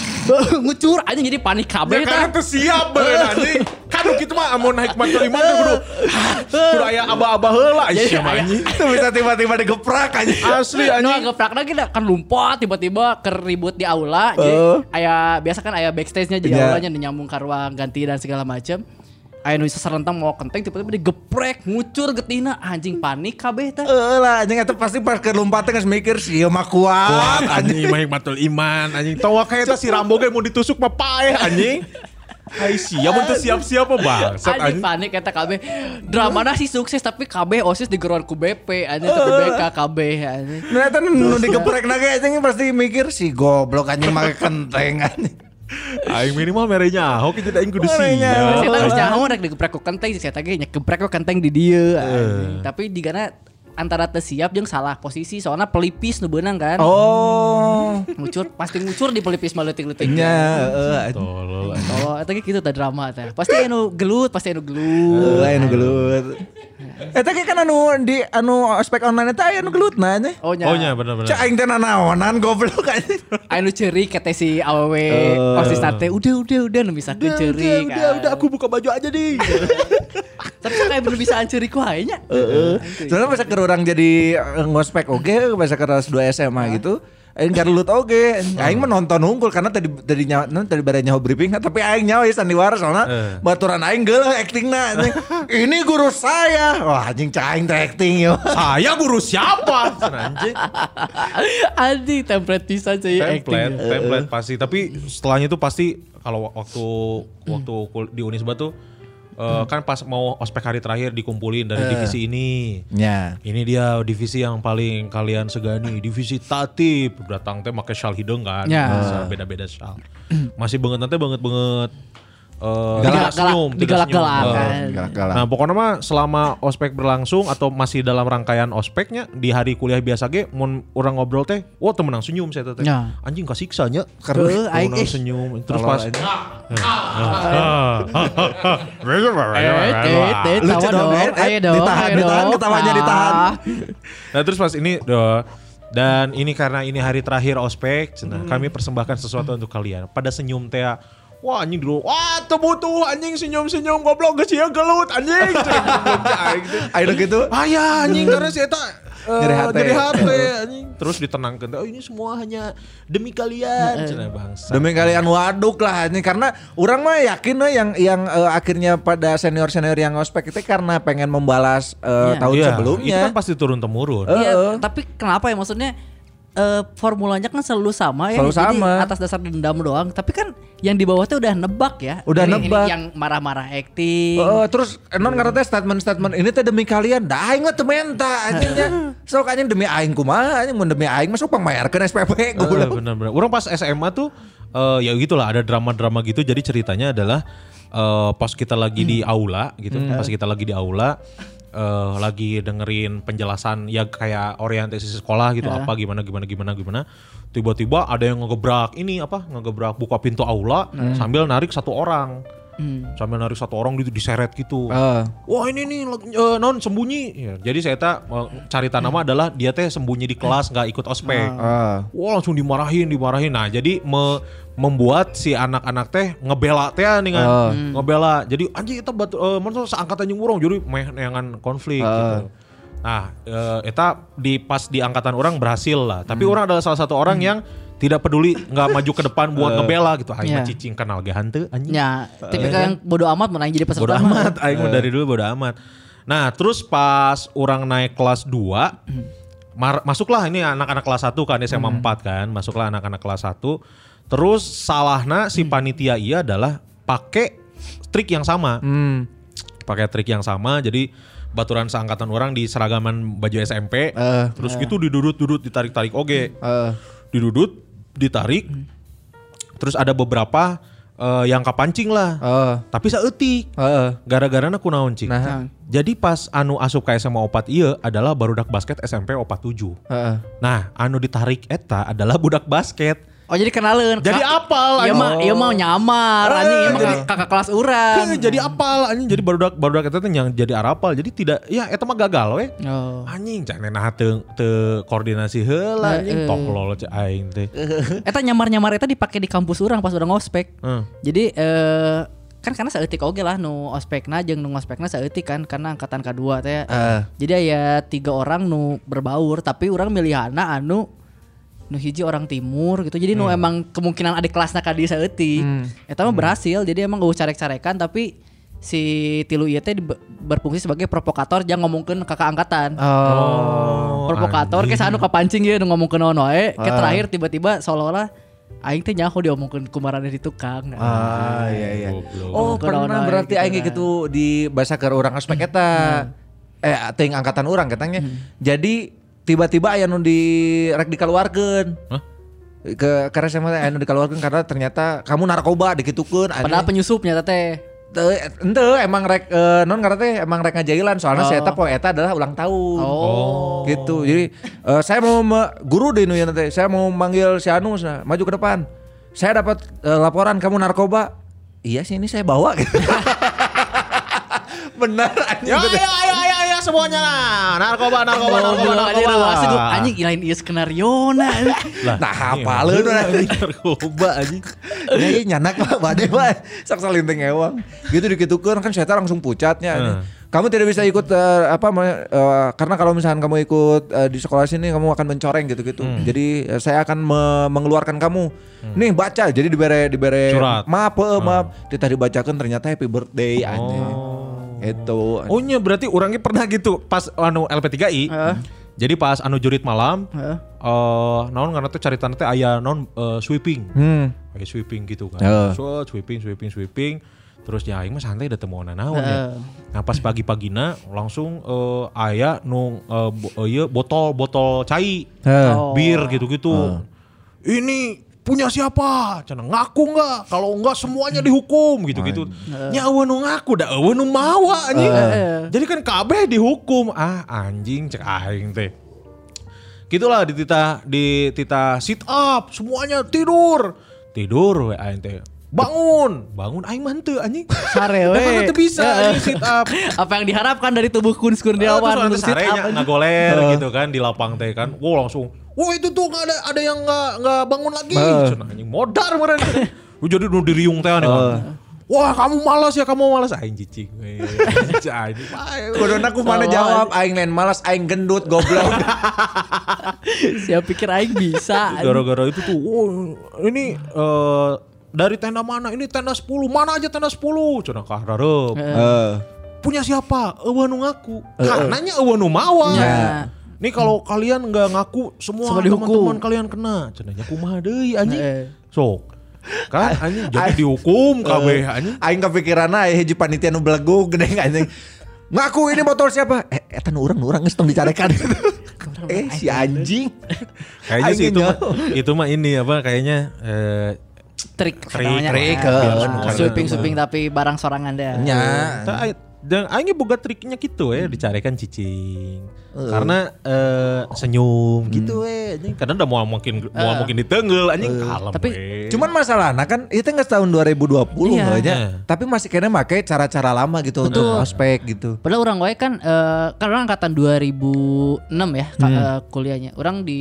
ngucur aja jadi panik kabeh Ya karena tah. teu siap beun anjing. Kan kitu mah amun naik mantul iman teh kudu kudu aya aba-aba heula Jadi sia anjing. Itu bisa tiba-tiba digeprak aja. Asli Nu anjing. ngeprakna kita kan lompat tiba-tiba keribut di aula. Jadi Eh. aya biasa kan aya backstage-nya di Iya. aulanya nyambung ka ruang ganti dan segala macam. Aya nu serentam mau kenteng tiba-tiba digeprek ngucur getina anjing panik kabeh teh. Eh lah anjing itu pasti pas ke lompatnya geus mikir sih ieu mah kuat. Kuat anjing mah hikmatul iman anjing. Tawa kayak eta si Rambo ge mau ditusuk mah paeh anjing. Hai sia mun teu siap-siap mah bangsat Anjing anjing. panik kata KB Dramana sih sukses tapi KB OSIS digeron ku BP Anjing tapi BK KB anjing Nah itu nu digeprek lagi anjing pasti mikir si goblok anjing make kenteng anjing. Aing minimal merenya ahok itu aing kudu siap. Saya tahu jangan rek digeprek ku kenteng saya tadi nya geprek ku kenteng di dia anjing. Tapi di kana antara teu siap jeung salah posisi soalnya pelipis nu beunang kan. Oh. Ngucur pasti ngucur di pelipis mah leutik-leutik. Nya heeh. Tolol. Oh, eta ge kitu teh drama teh. Pasti anu gelut, pasti anu gelut. Heeh, anu gelut. Eta ge kan anu di anu ospek online eta aya anu gelut na nya. Oh nya. Oh nya bener-bener. Cak aing teh nanaonan goblok aja. Anu ceurik kata si awewe Oh. osis teh udah udah udah nu bisa ceurik. udah, udah aku buka baju aja nih. Tapi kayak belum bisa ceurik wae nya. Heeh. Soalnya masa keur orang jadi eh, ngospek oge masa kelas 2 SMA gitu. Aing garulut oge. Aing mah nonton unggul karena tadi tadi nyawa tadi bare nyawa briefing tapi aing nyawa ya sandiwara soalnya Eh. baturan aing geuleuh actingna. Ini guru saya. Wah anjing cah aing teh acting yo. Saya guru siapa? Anjing. Anjing template bisa cuy template, acting. template pasti. Tapi setelahnya itu pasti kalau waktu waktu kul- di Unisba tuh eh, kan pas mau ospek hari terakhir dikumpulin dari divisi ini. Nya. Ini dia divisi yang paling kalian segani, divisi tatip. Datang teh make shawl hidung kan, Ya. Beda-beda shawl. Masih banget nanti banget banget eh, Digalak- tidak senyum, galak- tidak digalak-galak senyum. kan. Eh, Galak-galak. Nah pokoknya mah selama ospek berlangsung atau masih dalam rangkaian ospeknya di hari kuliah biasa ge mun orang ngobrol teh, wah temenang senyum saya teh. Ya. Anjing kasih nya aing temenang senyum terus pas aja. Eh, Lucu dong, dong, ayo dong, ditahan, ayo ditahan, ketawanya Ah. ditahan. Nah terus pas ini dan ini karena ini hari terakhir ospek, cenah, Hmm. kami persembahkan sesuatu untuk kalian. Pada senyum teh, wah anjing dulu, wah tuh butuh anjing senyum senyum goblok geus ya gelut anjing. Ayo gitu. Ah ya anjing karena si eta eh, Nyeri hati. nyeri hati, anjing. Terus ditenangkan, oh ini semua hanya demi kalian, bangsa. Demi kalian waduk lah ini karena orang mah yakin we yang yang eh, akhirnya pada senior senior yang ospek itu karena pengen membalas eh, Iya. tahun Iya, sebelumnya. Itu kan pasti turun temurun. Eh, Iya, Heeh. tapi kenapa ya maksudnya eh, formulanya kan selalu sama ya. Selalu Jadi sama. atas dasar dendam doang. Tapi kan yang di bawah tuh udah nebak ya. Udah Ini- ini nebak. yang marah-marah acting. Oh, terus non teh statement-statement ini teh demi kalian. Da aing mah teu menta anjingnya. Sok anjing demi aing kumaha anjing mun demi aing masuk pangmayarkeun SPP Eh, goblok. bener-bener. Orang pas SMA tuh eh, ya gitulah ada drama-drama gitu. Jadi ceritanya adalah eh, pas kita lagi di aula gitu, pas kita lagi di aula eh, lagi dengerin penjelasan ya kayak orientasi sekolah gitu apa gimana gimana gimana gimana. Tiba-tiba ada yang ngegebrak ini apa ngegebrak buka pintu aula sambil narik satu orang. Sambil narik satu orang gitu diseret gitu. Eh. Wah ini nih eh, non sembunyi. Ya, jadi saya tak cari nama adalah dia teh sembunyi di kelas nggak ikut ospek. Eh. Wah langsung dimarahin, dimarahin. Nah jadi me- membuat si anak-anak teh ngebela teh nih kan, Oh. ngebela. Jadi anjing itu batu, eh, mana seangkatan yang urang jadi meh neangan konflik gitu. Nah, eh, eta di pas di angkatan orang berhasil lah. Tapi orang adalah salah satu orang yang tidak peduli nggak maju ke depan buat ngebela gitu. Aing mah Iya. cicing kenal ge hanteu anjing. Ya, tipikal yang bodoh amat mau jadi peserta. Bodo amat, aing mah dari dulu bodo amat. Nah, terus pas orang naik kelas 2 mar- masuklah ini anak-anak kelas 1 kan SMA 4 kan, masuklah anak-anak kelas 1. Terus salahna si panitia iya adalah pakai trik yang sama. Hmm. Pakai trik yang sama jadi baturan seangkatan orang di seragaman baju SMP. Eh. terus gitu didudut-dudut ditarik-tarik oge. Eh. Didudut, ditarik. Terus ada beberapa eh, yang kapancing lah. Eh. Tapi saeutik. Heeh. Gara-gara aku naon cing. Nah. Jadi pas anu asup ke SMA opat iya adalah barudak basket SMP opat tujuh. Heeh. Nah anu ditarik eta adalah budak basket. Oh jadi kenalin. Jadi apal, Iya mah, iya mau nyamar. Eh, Anjing iya mah jadi- kakak kelas urang. Eh, jadi apal anjing jadi barudak barudak eta teh yang jadi arapal. Jadi tidak ya eta mah gagal we. Oh. Anjing cak nah teu teu koordinasi heula anjing Eh, eh. tok lol aing teh. Eta nyamar-nyamar eta dipakai di kampus urang pas urang ospek. Hmm. Jadi eh kan karena saeutik oge lah nu ospekna jeung nu ngospekna saeutik kan karena angkatan kedua teh. Eh. Jadi aya tiga orang nu berbaur tapi orang milihana anu nu hiji orang timur gitu. Jadi nu emang kemungkinan adik kelasna ka dia saeutik. Eta mah berhasil jadi emang gak carek-carekan tapi si tilu ieu teh di- berfungsi sebagai provokator jangan ngomongkeun kakak angkatan. Oh. provokator ke anu kapancing ya nu ngomongkeun naon wae. Ke Ah. terakhir tiba-tiba seolah-olah aing teh nyaho diomongkeun kumaraneh di tukang. Nah. Ah iya iya. Oh pernah berarti gitu aing kan. gitu di bahasa ke orang ospek eta. Eh ting angkatan orang katanya. Jadi tiba-tiba aya nu di rek dikeluarkeun. Hah? Ke karena saya mah aya nu dikeluarkeun karena ternyata kamu narkoba dikitukeun Padahal penyusupnya teh. Teu, ente emang rek eh, non karena teh emang rek ngajailan soalnya saya tahu eta adalah ulang tahun. Oh. Gitu. Jadi eh, saya mau me- guru di nu ya nanti. Saya mau manggil si Anus nah, maju ke depan. Saya dapat eh, laporan kamu narkoba. Iya sih ini saya bawa gitu. Benar anjing. Ya, ayo, ayo, ayo semuanya. Narkoba, narkoba, narkoba, narkoba. Asli gue anjing lain ieu skenario na. Nah, hafaleun urang. narkoba anjing. Ya iya nyanak mah bade mah sak salinting ewang. Gitu dikitukeun kan saya langsung pucatnya. Hmm. Kamu tidak bisa ikut eh, apa eh, karena kalau misalkan kamu ikut eh, di sekolah sini kamu akan mencoreng gitu-gitu. Hmm. Jadi eh, saya akan me- mengeluarkan kamu. Nih baca jadi dibere dibere Surat. maaf maaf. Kita dibacakan ternyata happy birthday anjing. Itu. Oh nya berarti orangnya pernah gitu pas anu LP3I. Jadi pas anu jurit malam, eh naon karena tuh cari teh aya naon eh, sweeping. Hmm. Kayak sweeping gitu kan. Heeh. So, sweeping, sweeping, sweeping. Terus ya aing mah santai udah temu naon ya. Nah pas pagi-pagina langsung eh, aya nu eh, bo- eh, ieu botol botol cai. Heh. Bir gitu-gitu. Ini punya siapa? Cina ngaku nggak? Kalau enggak semuanya dihukum gitu-gitu. Nya eueuh nu ngaku da eueuh nu mawa anjing. Jadi kan kabeh dihukum. Ah anjing cek aing teh. Gitulah di tita di tita sit up semuanya tidur. Tidur we aing teh. Bangun, bangun aing mah henteu anjing. Sare we. Emang teu bisa anjing sit up. Apa yang diharapkan dari tubuh Kun Kurniawan nanti untuk sit up, anjing. ngagoler gitu kan di lapang teh kan. Wow langsung. Wah itu tuh nggak ada ada yang nggak nggak bangun lagi. Cenah anjing modar meureun. Lu jadi nu diriung teh aneh kan. Wah kamu malas ya kamu malas aing cicing. Anjing. Kuduna aku mana jawab aing lain malas aing gendut goblok. Siapa pikir aing bisa. anjing. Gara-gara itu tuh, oh, ini eh, dari tenda mana? Ini tenda 10. Mana aja tenda 10? Cenah kah hareup. Eh. Punya siapa? Eueuh nu ngaku. Karenanya eueuh nu mawa. Ya. Nih kalau kalian nggak ngaku semua dihukum. teman-teman kalian kena. Cenanya kumaha deui anjing. Eh. Sok. Kan anjing jadi dihukum kabeh anjing. Aing kepikiran aja hiji panitia nu belagu gede anjing. Ngaku ini botol siapa? Eh, eta nu urang nu urang geus tong dicarekan. eh si anjing. Kayaknya sih itu mah, itu mah ini apa kayaknya eh Trik. Trik, trik, Ah, eh, Sweeping sweeping tapi barang sorangan deh. Ta- dan aing boga triknya gitu ya dicarikan cicing. Karena eh, senyum gitu we anjing. Kadang udah mau mungkin mau mungkin ditenggel anjing kalem Tapi we. Cuman masalahnya kan itu nggak tahun 2020 Iya. aja. Iya. Tapi masih kena make cara-cara lama gitu untuk ospek gitu. Padahal orang wae kan eh, kan orang angkatan 2006 ya eh, kuliahnya. Orang di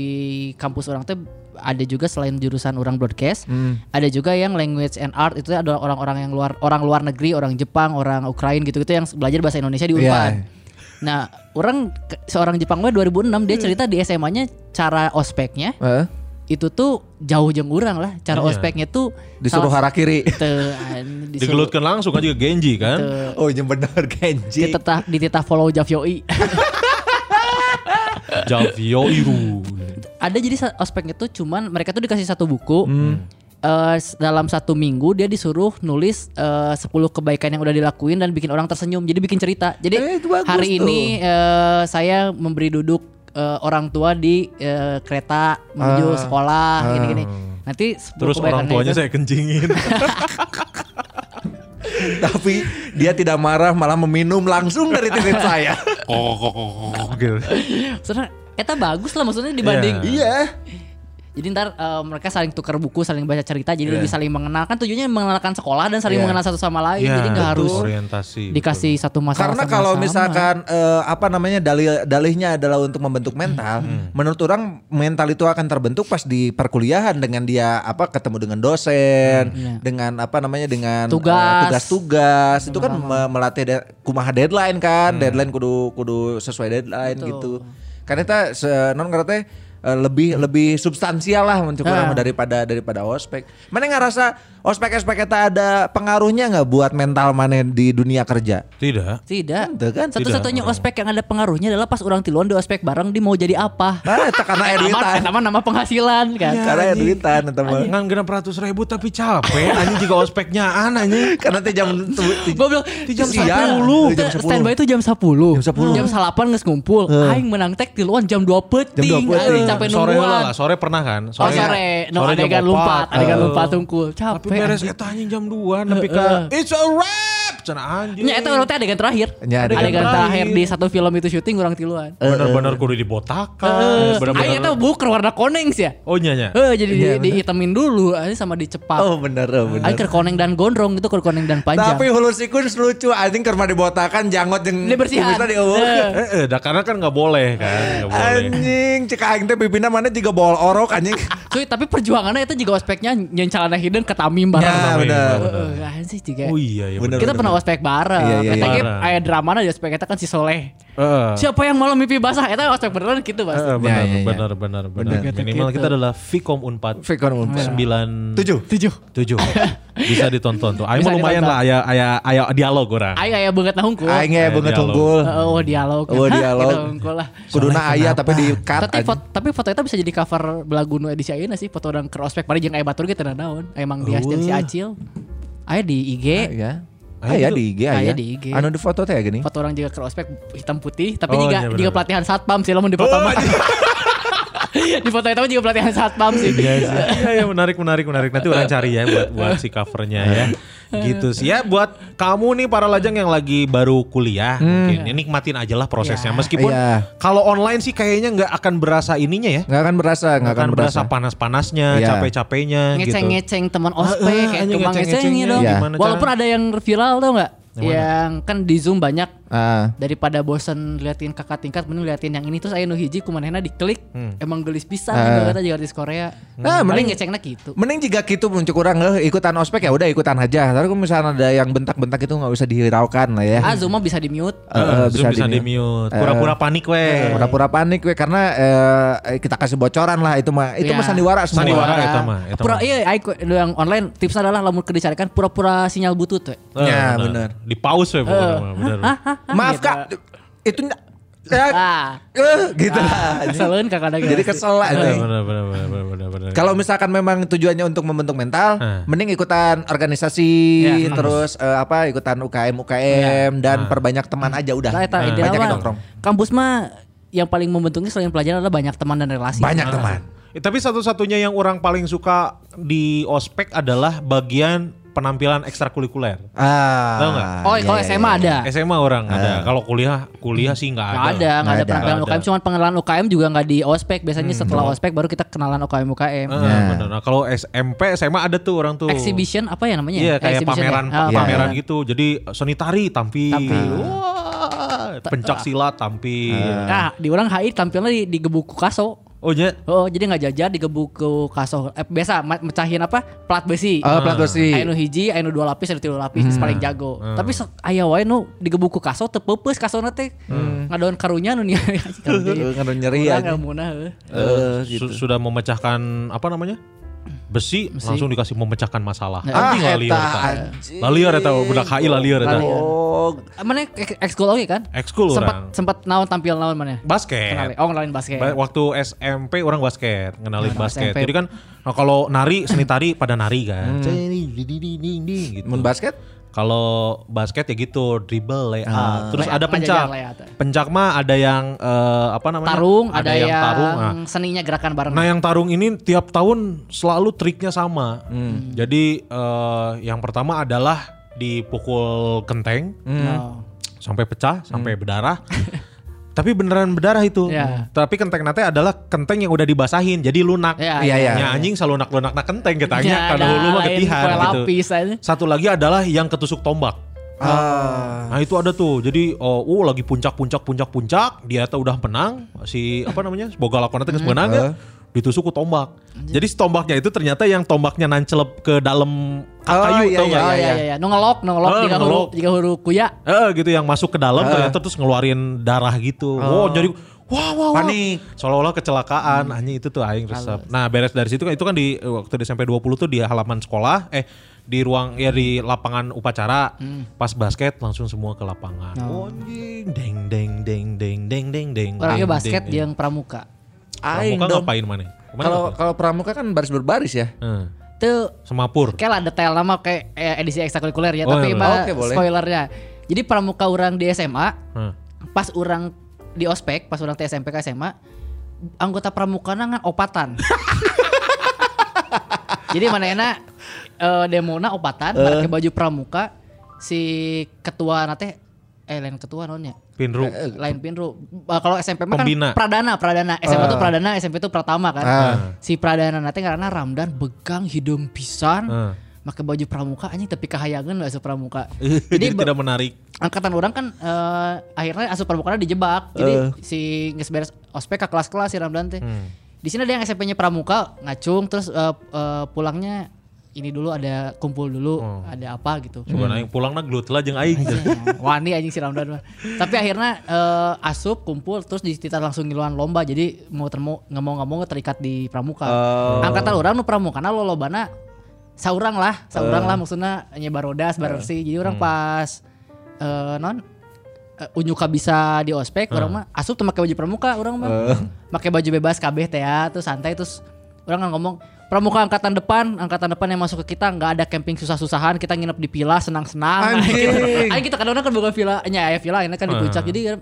kampus orang tuh ada juga selain jurusan orang broadcast, ada juga yang language and art itu adalah orang-orang yang luar orang luar negeri, orang Jepang, orang Ukraina gitu-gitu yang belajar bahasa Indonesia di Unpad. Iya. Nah, orang seorang Jepang gue 2006 dia cerita di SMA-nya cara ospeknya Heeh. itu tuh jauh jeng urang lah. Cara Iya. ospeknya tuh Disuruh salah- an- disuruh digelutkan langsung aja ke Genji kan. Oh iya bener Genji. dititah dititah follow Javioi. Javio Iru. ada jadi ospeknya tuh cuman mereka tuh dikasih satu buku Hmm. Eh, s- dalam satu minggu dia disuruh nulis eh, 10 kebaikan yang udah dilakuin dan bikin orang tersenyum jadi bikin cerita jadi Eh, hari tuh. ini eh, saya memberi duduk eh, orang tua di eh, kereta menuju Ah. sekolah gini-gini nanti 10 Terus orang tuanya itu- saya kencingin. Tapi dia tidak marah malah meminum langsung dari titik saya. Oh, gitu. Soalnya eta bagus lah maksudnya dibanding Iya. Jadi ntar eh, mereka saling tukar buku, saling baca cerita, jadi Iya. lebih saling mengenal. Kan tujuannya mengenalkan sekolah dan saling Iya. mengenal satu sama lain. Iya, jadi nggak betul. harus orientasi. dikasih satu masalah. Karena sama kalau sama. misalkan eh, apa namanya dalil dalihnya adalah untuk membentuk mental, Hmm. menurut orang mental itu akan terbentuk pas di perkuliahan dengan dia apa ketemu dengan dosen, Iya. dengan apa namanya dengan eh, Tugas. tugas-tugas itu kan me- melatih de- kumaha deadline kan, deadline kudu kudu sesuai deadline Betul. gitu. Karena kita se- non ngerti eh, lebih lebih substansial lah menurut orang Ah. mah daripada daripada ospek. Mana ngerasa ospek ospek kita ada pengaruhnya nggak buat mental mana di dunia kerja? Tidak. Tidak. Ente kan? Satu-satunya ospek yang ada pengaruhnya adalah pas orang tiluan di ospek bareng dia mau jadi apa. Nah, itu karena Nama, editan. nama nama penghasilan kan. Karena editan itu mah. Ngan genap ratus ribu tapi capek anjing juga ospeknya anaknya. Karena teh jam Gue bilang Di jam siang. 10. Jam 10. Standby itu jam 10. Jam 10. Jam 8 nges ngumpul. Aing menang tek tiluan jam 2 peting. Jam 2 peting. Sore nungguan. lah, lah, sore pernah kan? Oh sore, no jam adegan lompat, adegan Eh. lompat tungkul. Capek. Beres eta anjing jam 2 nepi ka It's a wrap cenah anjing. Nya eta orang teh adegan terakhir. Nya, adegan adegan terakhir. terakhir di satu film itu syuting orang tiluan. Bener-bener kudu dibotakan. Bener-bener. Ayo eta buker warna koneng sih ya. Oh nya nya. Eh jadi di, dihitamin dulu aja sama dicepak. Oh bener, oh, bener. Ayo koneng dan gondrong itu koneng dan panjang. Tapi hulu sikun lucu anjing kerma dibotakan janggot jeung Dibersihan. dieueuh. Eh. Dah karena kan nggak boleh kan, boleh. Anjing, cek aing teh pipina mana juga bol orok anjing. Cuy, tapi perjuangannya itu juga ospeknya nyen calana hidden ke Tamim bareng. Ya, bener. Heeh, kan sih juga. Oh iya ya bener. Kita pernah ospek bareng. Iya, iya, iya. aya drama di ospek kita kan si Soleh. Heeh. Siapa yang malam mimpi basah? Eta ospek beneran gitu, Mas. Eh, benar, Ya, ya, ya. benar, benar, benar. Benar. Minimal Gitu. kita adalah Vcom Unpad Fikon umpat. sembilan Tujuh. Tujuh. tujuh bisa ditonton tuh. Ayo lumayan lah, aya aya aya dialog orang. Ayo aya banget nah hungkul. Aing Eh, ya banget unggul. Heeh, Oh dialog. Oh, dialog. gitu, lah. Kuduna aya tapi di cut. Tapi foto, tapi foto itu bisa jadi cover belagu nu edisi ayeuna sih foto orang ke ospek paling jeung aya batur ge teu naon. Emang dia si Acil. Aya di IG. Ya. Aya di IG aya. Aya di IG. Anu di foto teh gini. Foto orang juga ke ospek hitam putih tapi Oh, juga juga pelatihan satpam sih lamun di foto mah. di foto itu juga pelatihan satpam sih. Iya sih. Iya, iya, menarik, menarik, menarik. Nanti orang cari ya buat buat si covernya ya. Gitu sih ya buat kamu nih para lajang yang lagi baru kuliah mungkin ya, nikmatin aja lah prosesnya Iya. meskipun Iya. kalau online sih kayaknya nggak akan berasa ininya ya Nggak akan berasa, nggak akan berasa. panas-panasnya, Iya. capek-capeknya gitu. Ngeceng-ngeceng teman ospek Ah, ah, kayak ngeceng-ngecengnya dong. Iya. Walaupun ada yang viral tau nggak? Yang kan di Zoom banyak Ah. daripada bosen liatin kakak tingkat mending liatin yang ini terus aya nu hiji kumanehna diklik Hmm. emang gelis pisan Ah. uh. juga artis Korea. Ah, paling mending- ngecengna gitu. Mending jika gitu muncul kurang eh, ikutan ospek ya udah ikutan aja. Tapi kalau misalnya ada yang bentak-bentak itu nggak usah dihiraukan lah ya. Ah Zoom mah bisa di mute. Eh, eh, Zoom bisa di mute. Pura-pura panik weh. Pura-pura panik we karena eh, kita kasih bocoran lah itu mah. Itu Iya. mah sandiwara semua. Sandiwara eta mah. eta Pura iya yang online tips adalah lamun keur dicarikan pura-pura sinyal butut we. Eh, Ya, bener. Di pause weh bener. Maaf gitu. kak, itu ya, Ah, eh, gitu lah. keselun kakak Jadi kesel lah. Kalau misalkan memang tujuannya untuk membentuk mental, Eh. mending ikutan organisasi, Ya. terus eh, apa ikutan UKM UKM dan perbanyak teman aja udah. Lah ideal banyak nongkrong. Kampus mah yang paling membentuknya selain pelajaran adalah banyak teman dan relasi. Banyak teman. Eh, tapi satu-satunya yang orang paling suka di ospek adalah bagian penampilan ekstrakurikuler. Ah. Tahu nggak? Oh, iya, kalau iya, SMA iya. ada. SMA orang ada. Kalau kuliah, kuliah sih nggak ada. Nggak ada, nggak ada penampilan Nggak UKM. ada. Cuman pengenalan UKM juga nggak di ospek. Biasanya setelah ospek baru kita kenalan UKM UKM. Eh, Ya. bener. Nah, kalau SMP, SMA ada tuh orang tuh. Exhibition apa ya namanya? Iya kayak Exhibition ya? pameran Ah, pameran pameran. gitu. Jadi seni tari tampil. Tampil. Wah, pencak silat tampil. Nah, di orang HI tampilnya di, di gebuk kaso. Oh iya. Oh, jadi nggak jajar di gebuk ke kaso. Eh, biasa mecahin apa? Plat besi. Oh, plat besi. Anu hiji, anu dua lapis, anu tiga lapis, itu paling jago. Tapi se- aya wae nu digebuk ku kaso teu peupeus kasona teh. Ngadoan karunya nu nya. Eh, ngadoan nyeri Urang heuh. Eh, Su- gitu. Sudah memecahkan apa namanya? Besi, langsung dikasih memecahkan masalah. Ah, Anjing lah liar eta. Lah liar eta budak HI lah liar eta. Oh, Mana ek- ekskul oke kan? Ekskul Sempat orang. sempat naon tampil naon mana? Basket. Kenali. Oh, ngenalin basket. Ba- Waktu SMP orang basket, ngenalin Nah, basket. SMP. Jadi kan nah kalau nari seni tari pada nari kan. Ding, gitu. mun basket? Kalau basket ya gitu, dribble, layup. Terus Layup, ada pencak. Pencak mah ada yang eh, apa namanya? Tarung, ada, yang, tarung. Nah, seninya gerakan bareng. Nah yang tarung ini tiap tahun selalu triknya sama. Jadi eh, yang pertama adalah dipukul kenteng Oh. sampai pecah, sampai berdarah. Tapi beneran berdarah itu. Ya. Tapi kenteng nate adalah kenteng yang udah dibasahin, jadi lunak. Ya, Iya, iya. Ya anjing salunak lunak nak kenteng Ya, ketanya karena hulu mah ketihan gitu. lapis aja. Satu lagi adalah yang ketusuk tombak. Ah. Nah itu ada tuh. Jadi oh, uh, lagi puncak puncak puncak puncak dia tuh udah menang si apa namanya? Boga lakonnya teh geus menang ya. Ditusuk ku tombak. Jadi si tombaknya itu ternyata yang tombaknya nancelep ke dalam Oh, kayu iya, tau iya? Oh iya iya iya. Nu ngelok, nu ngelok Eh, jika huru ngelok. jika huru kuya. Eh gitu yang masuk ke dalam ternyata terus ngeluarin darah gitu. Oh, jadi wah wah wah. Panik. Seolah-olah kecelakaan. Anjing itu tuh aing resep. Nah, beres dari situ kan itu kan di waktu di SMP 20 tuh di halaman sekolah eh di ruang ya di lapangan upacara. Pas basket langsung semua ke lapangan. Oh. Anjing deng deng deng deng deng deng deng. Orangnya basket deng, deng. yang pramuka. Aing Pramuka dong. ngapain mana? Kalau kalau pramuka kan baris berbaris ya. Eh, Tuh semapur. kayak lah detail nama kayak eh, edisi ekstrakurikuler ya, Oh, tapi iya, mah Oke, boleh. spoilernya. Jadi pramuka orang di SMA, Heh. pas orang di ospek, pas orang di SMP ke SMA, anggota pramuka ngan opatan. Jadi mana enak eh, demona opatan, pakai baju pramuka, si ketua nate eh lain ketua nonnya Pinru. lain pinru. Uh, kalau SMP mah kan pradana pradana. SMP itu pradana SMP itu pratama kan. Ah. si pradana nate karena Ramdan begang hidung pisan Ah. pakai baju pramuka anjing tapi kahayangan lah asup pramuka. Jadi jadi tidak menarik. angkatan orang kan eh, akhirnya asup pramukanya dijebak. Jadi si nges beres ospek ke kelas-kelas si Ramdan teh. Di sini ada yang SMP-nya pramuka ngacung terus eh, eh, pulangnya ini dulu ada kumpul dulu ada apa gitu. Coba aing pulang na gelut lah jeung aing. Wani anjing si Ramdan mah. Tapi akhirnya eh, asup kumpul terus di kita langsung ngiluan lomba. Jadi mau termo nggak mau nggak mau terikat di pramuka. Angkatan orang nu pramuka karena lo lobana saurang lah, saurang lah maksudnya nyebar rodas, barersi. Jadi orang pas eh, non eh, Unyuka bisa di ospek orang mah asup tuh pakai baju pramuka orang mah. Pakai baju bebas kabeh teh ya terus santai terus orang ngomong pramuka angkatan depan angkatan depan yang masuk ke kita nggak ada camping susah-susahan kita nginep di villa senang-senang Anjing. gitu. Aing kita kadang kan bukan villa nya ya villa ini kan di puncak jadi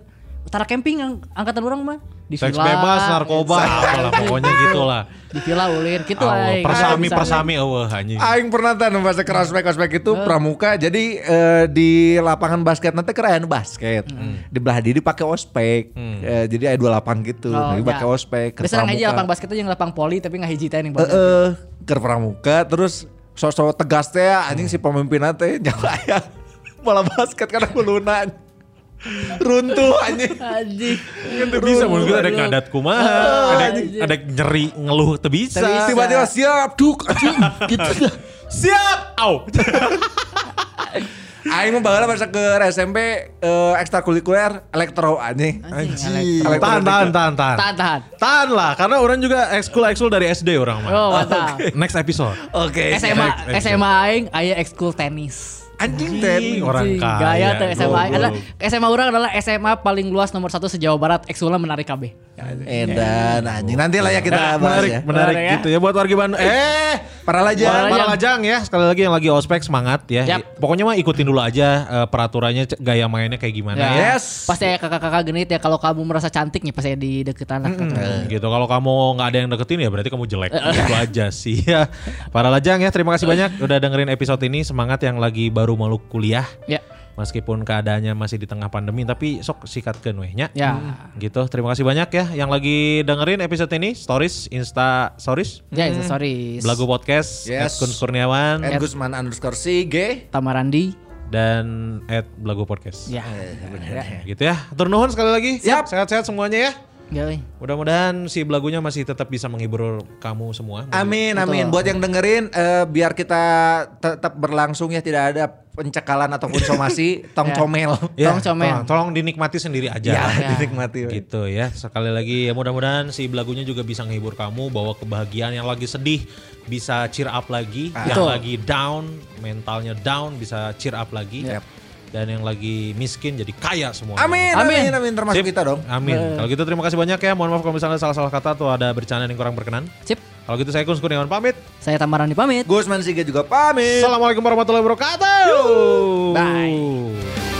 utara camping ang- angkatan orang mah di Seks villa bebas, narkoba, apalah pokoknya gitulah. di villa ulin gitu aing. persami persami eueuh anjing. Aing pernah nu bahasa keras ospek ospek itu pramuka. Jadi eh, di lapangan basket nanti keren basket. Di belah diri pakai ospek. Eh, jadi ada dua lapang gitu. Oh, Jadi pakai ya. ospek. ke Biasa aja lapang basket itu yang lapang poli tapi nggak hiji teh ning Eh, basket. eh, ke pramuka terus sosok tegas teh anjing si pemimpin teh nyawa aya bola basket karena kulunan runtuh anjing Anjing. Itu bisa mun kita ada ngadat kumaha, ada anjing. ada nyeri ngeluh teu bisa. Tiba-tiba siap duk anjing gitu Siap. Au. aing mah baheula masa ke SMP eh, ekstrakurikuler elektro anjing Anjing, elektro. Tahan, tahan, tahan, tahan. Tahan tahan. Tahan lah, karena orang juga ekskul ekskul dari SD orang mah. Oh, mantap. Next episode. oke SMA SMA aing aya ekskul tenis. Anjing teh Orang kaya, Gaya tuh SMA. Adalah SMA orang adalah SMA paling luas nomor satu se-Jawa Barat. Ekskulnya menarik KB. edan anjing nanti lah ya kita bahas menarik, ya menarik Menarik ya. gitu ya buat warga Bandung. Eh, para Para lajang lajang. Para lajang ya, sekali lagi yang lagi ospek semangat ya. Yap. Pokoknya mah ikutin dulu aja eh, peraturannya, gaya mainnya kayak gimana ya. Ya. Yes. Pasti ya kakak-kakak genit ya kalau kamu merasa cantik nih pas saya di deketan lah. Hmm, gitu. Kalau kamu nggak ada yang deketin ya berarti kamu jelek. Itu aja sih ya. Para lajang ya, terima kasih banyak udah dengerin episode ini. Semangat yang lagi baru mau kuliah. Ya. Meskipun keadaannya masih di tengah pandemi tapi sok sikatkeun we nya. Ya. Gitu. Terima kasih banyak ya yang lagi dengerin episode ini. Stories, Insta Stories, Ya, itu sorry. Belagu Podcast, Yes. Kun Kurniawan Ed Gusman underscore si G Tamarandi. dan at Belagu Podcast. Ya. Gitu ya. Atur nuhun sekali lagi. Siap. Sehat-sehat semuanya ya. Ya. Mudah-mudahan si belagunya masih tetap bisa menghibur kamu semua. Amin, amin. Buat yang dengerin, eh, biar kita tetap berlangsung ya tidak ada pencekalan ataupun somasi, tong Ya. comel. Ya, Tolong comel. Tolong, tolong dinikmati sendiri aja. Ya, Ya. dinikmati. Gitu ya. Sekali lagi ya mudah-mudahan si belagunya juga bisa menghibur kamu bawa kebahagiaan yang lagi sedih bisa cheer up lagi, yang Betul. lagi down, mentalnya down bisa cheer up lagi. Yap. Dan yang lagi miskin jadi kaya semua. Amin, Amin. amin, amin. Termasuk Sip. kita dong. Amin. Kalau gitu terima kasih banyak ya. Mohon maaf kalau misalnya salah-salah kata atau ada bercandaan yang kurang berkenan. Sip. Kalau gitu saya Kun Kurniawan pamit. Saya Tamarandi pamit. Gusman Siga juga pamit. Assalamualaikum warahmatullahi wabarakatuh. Bye.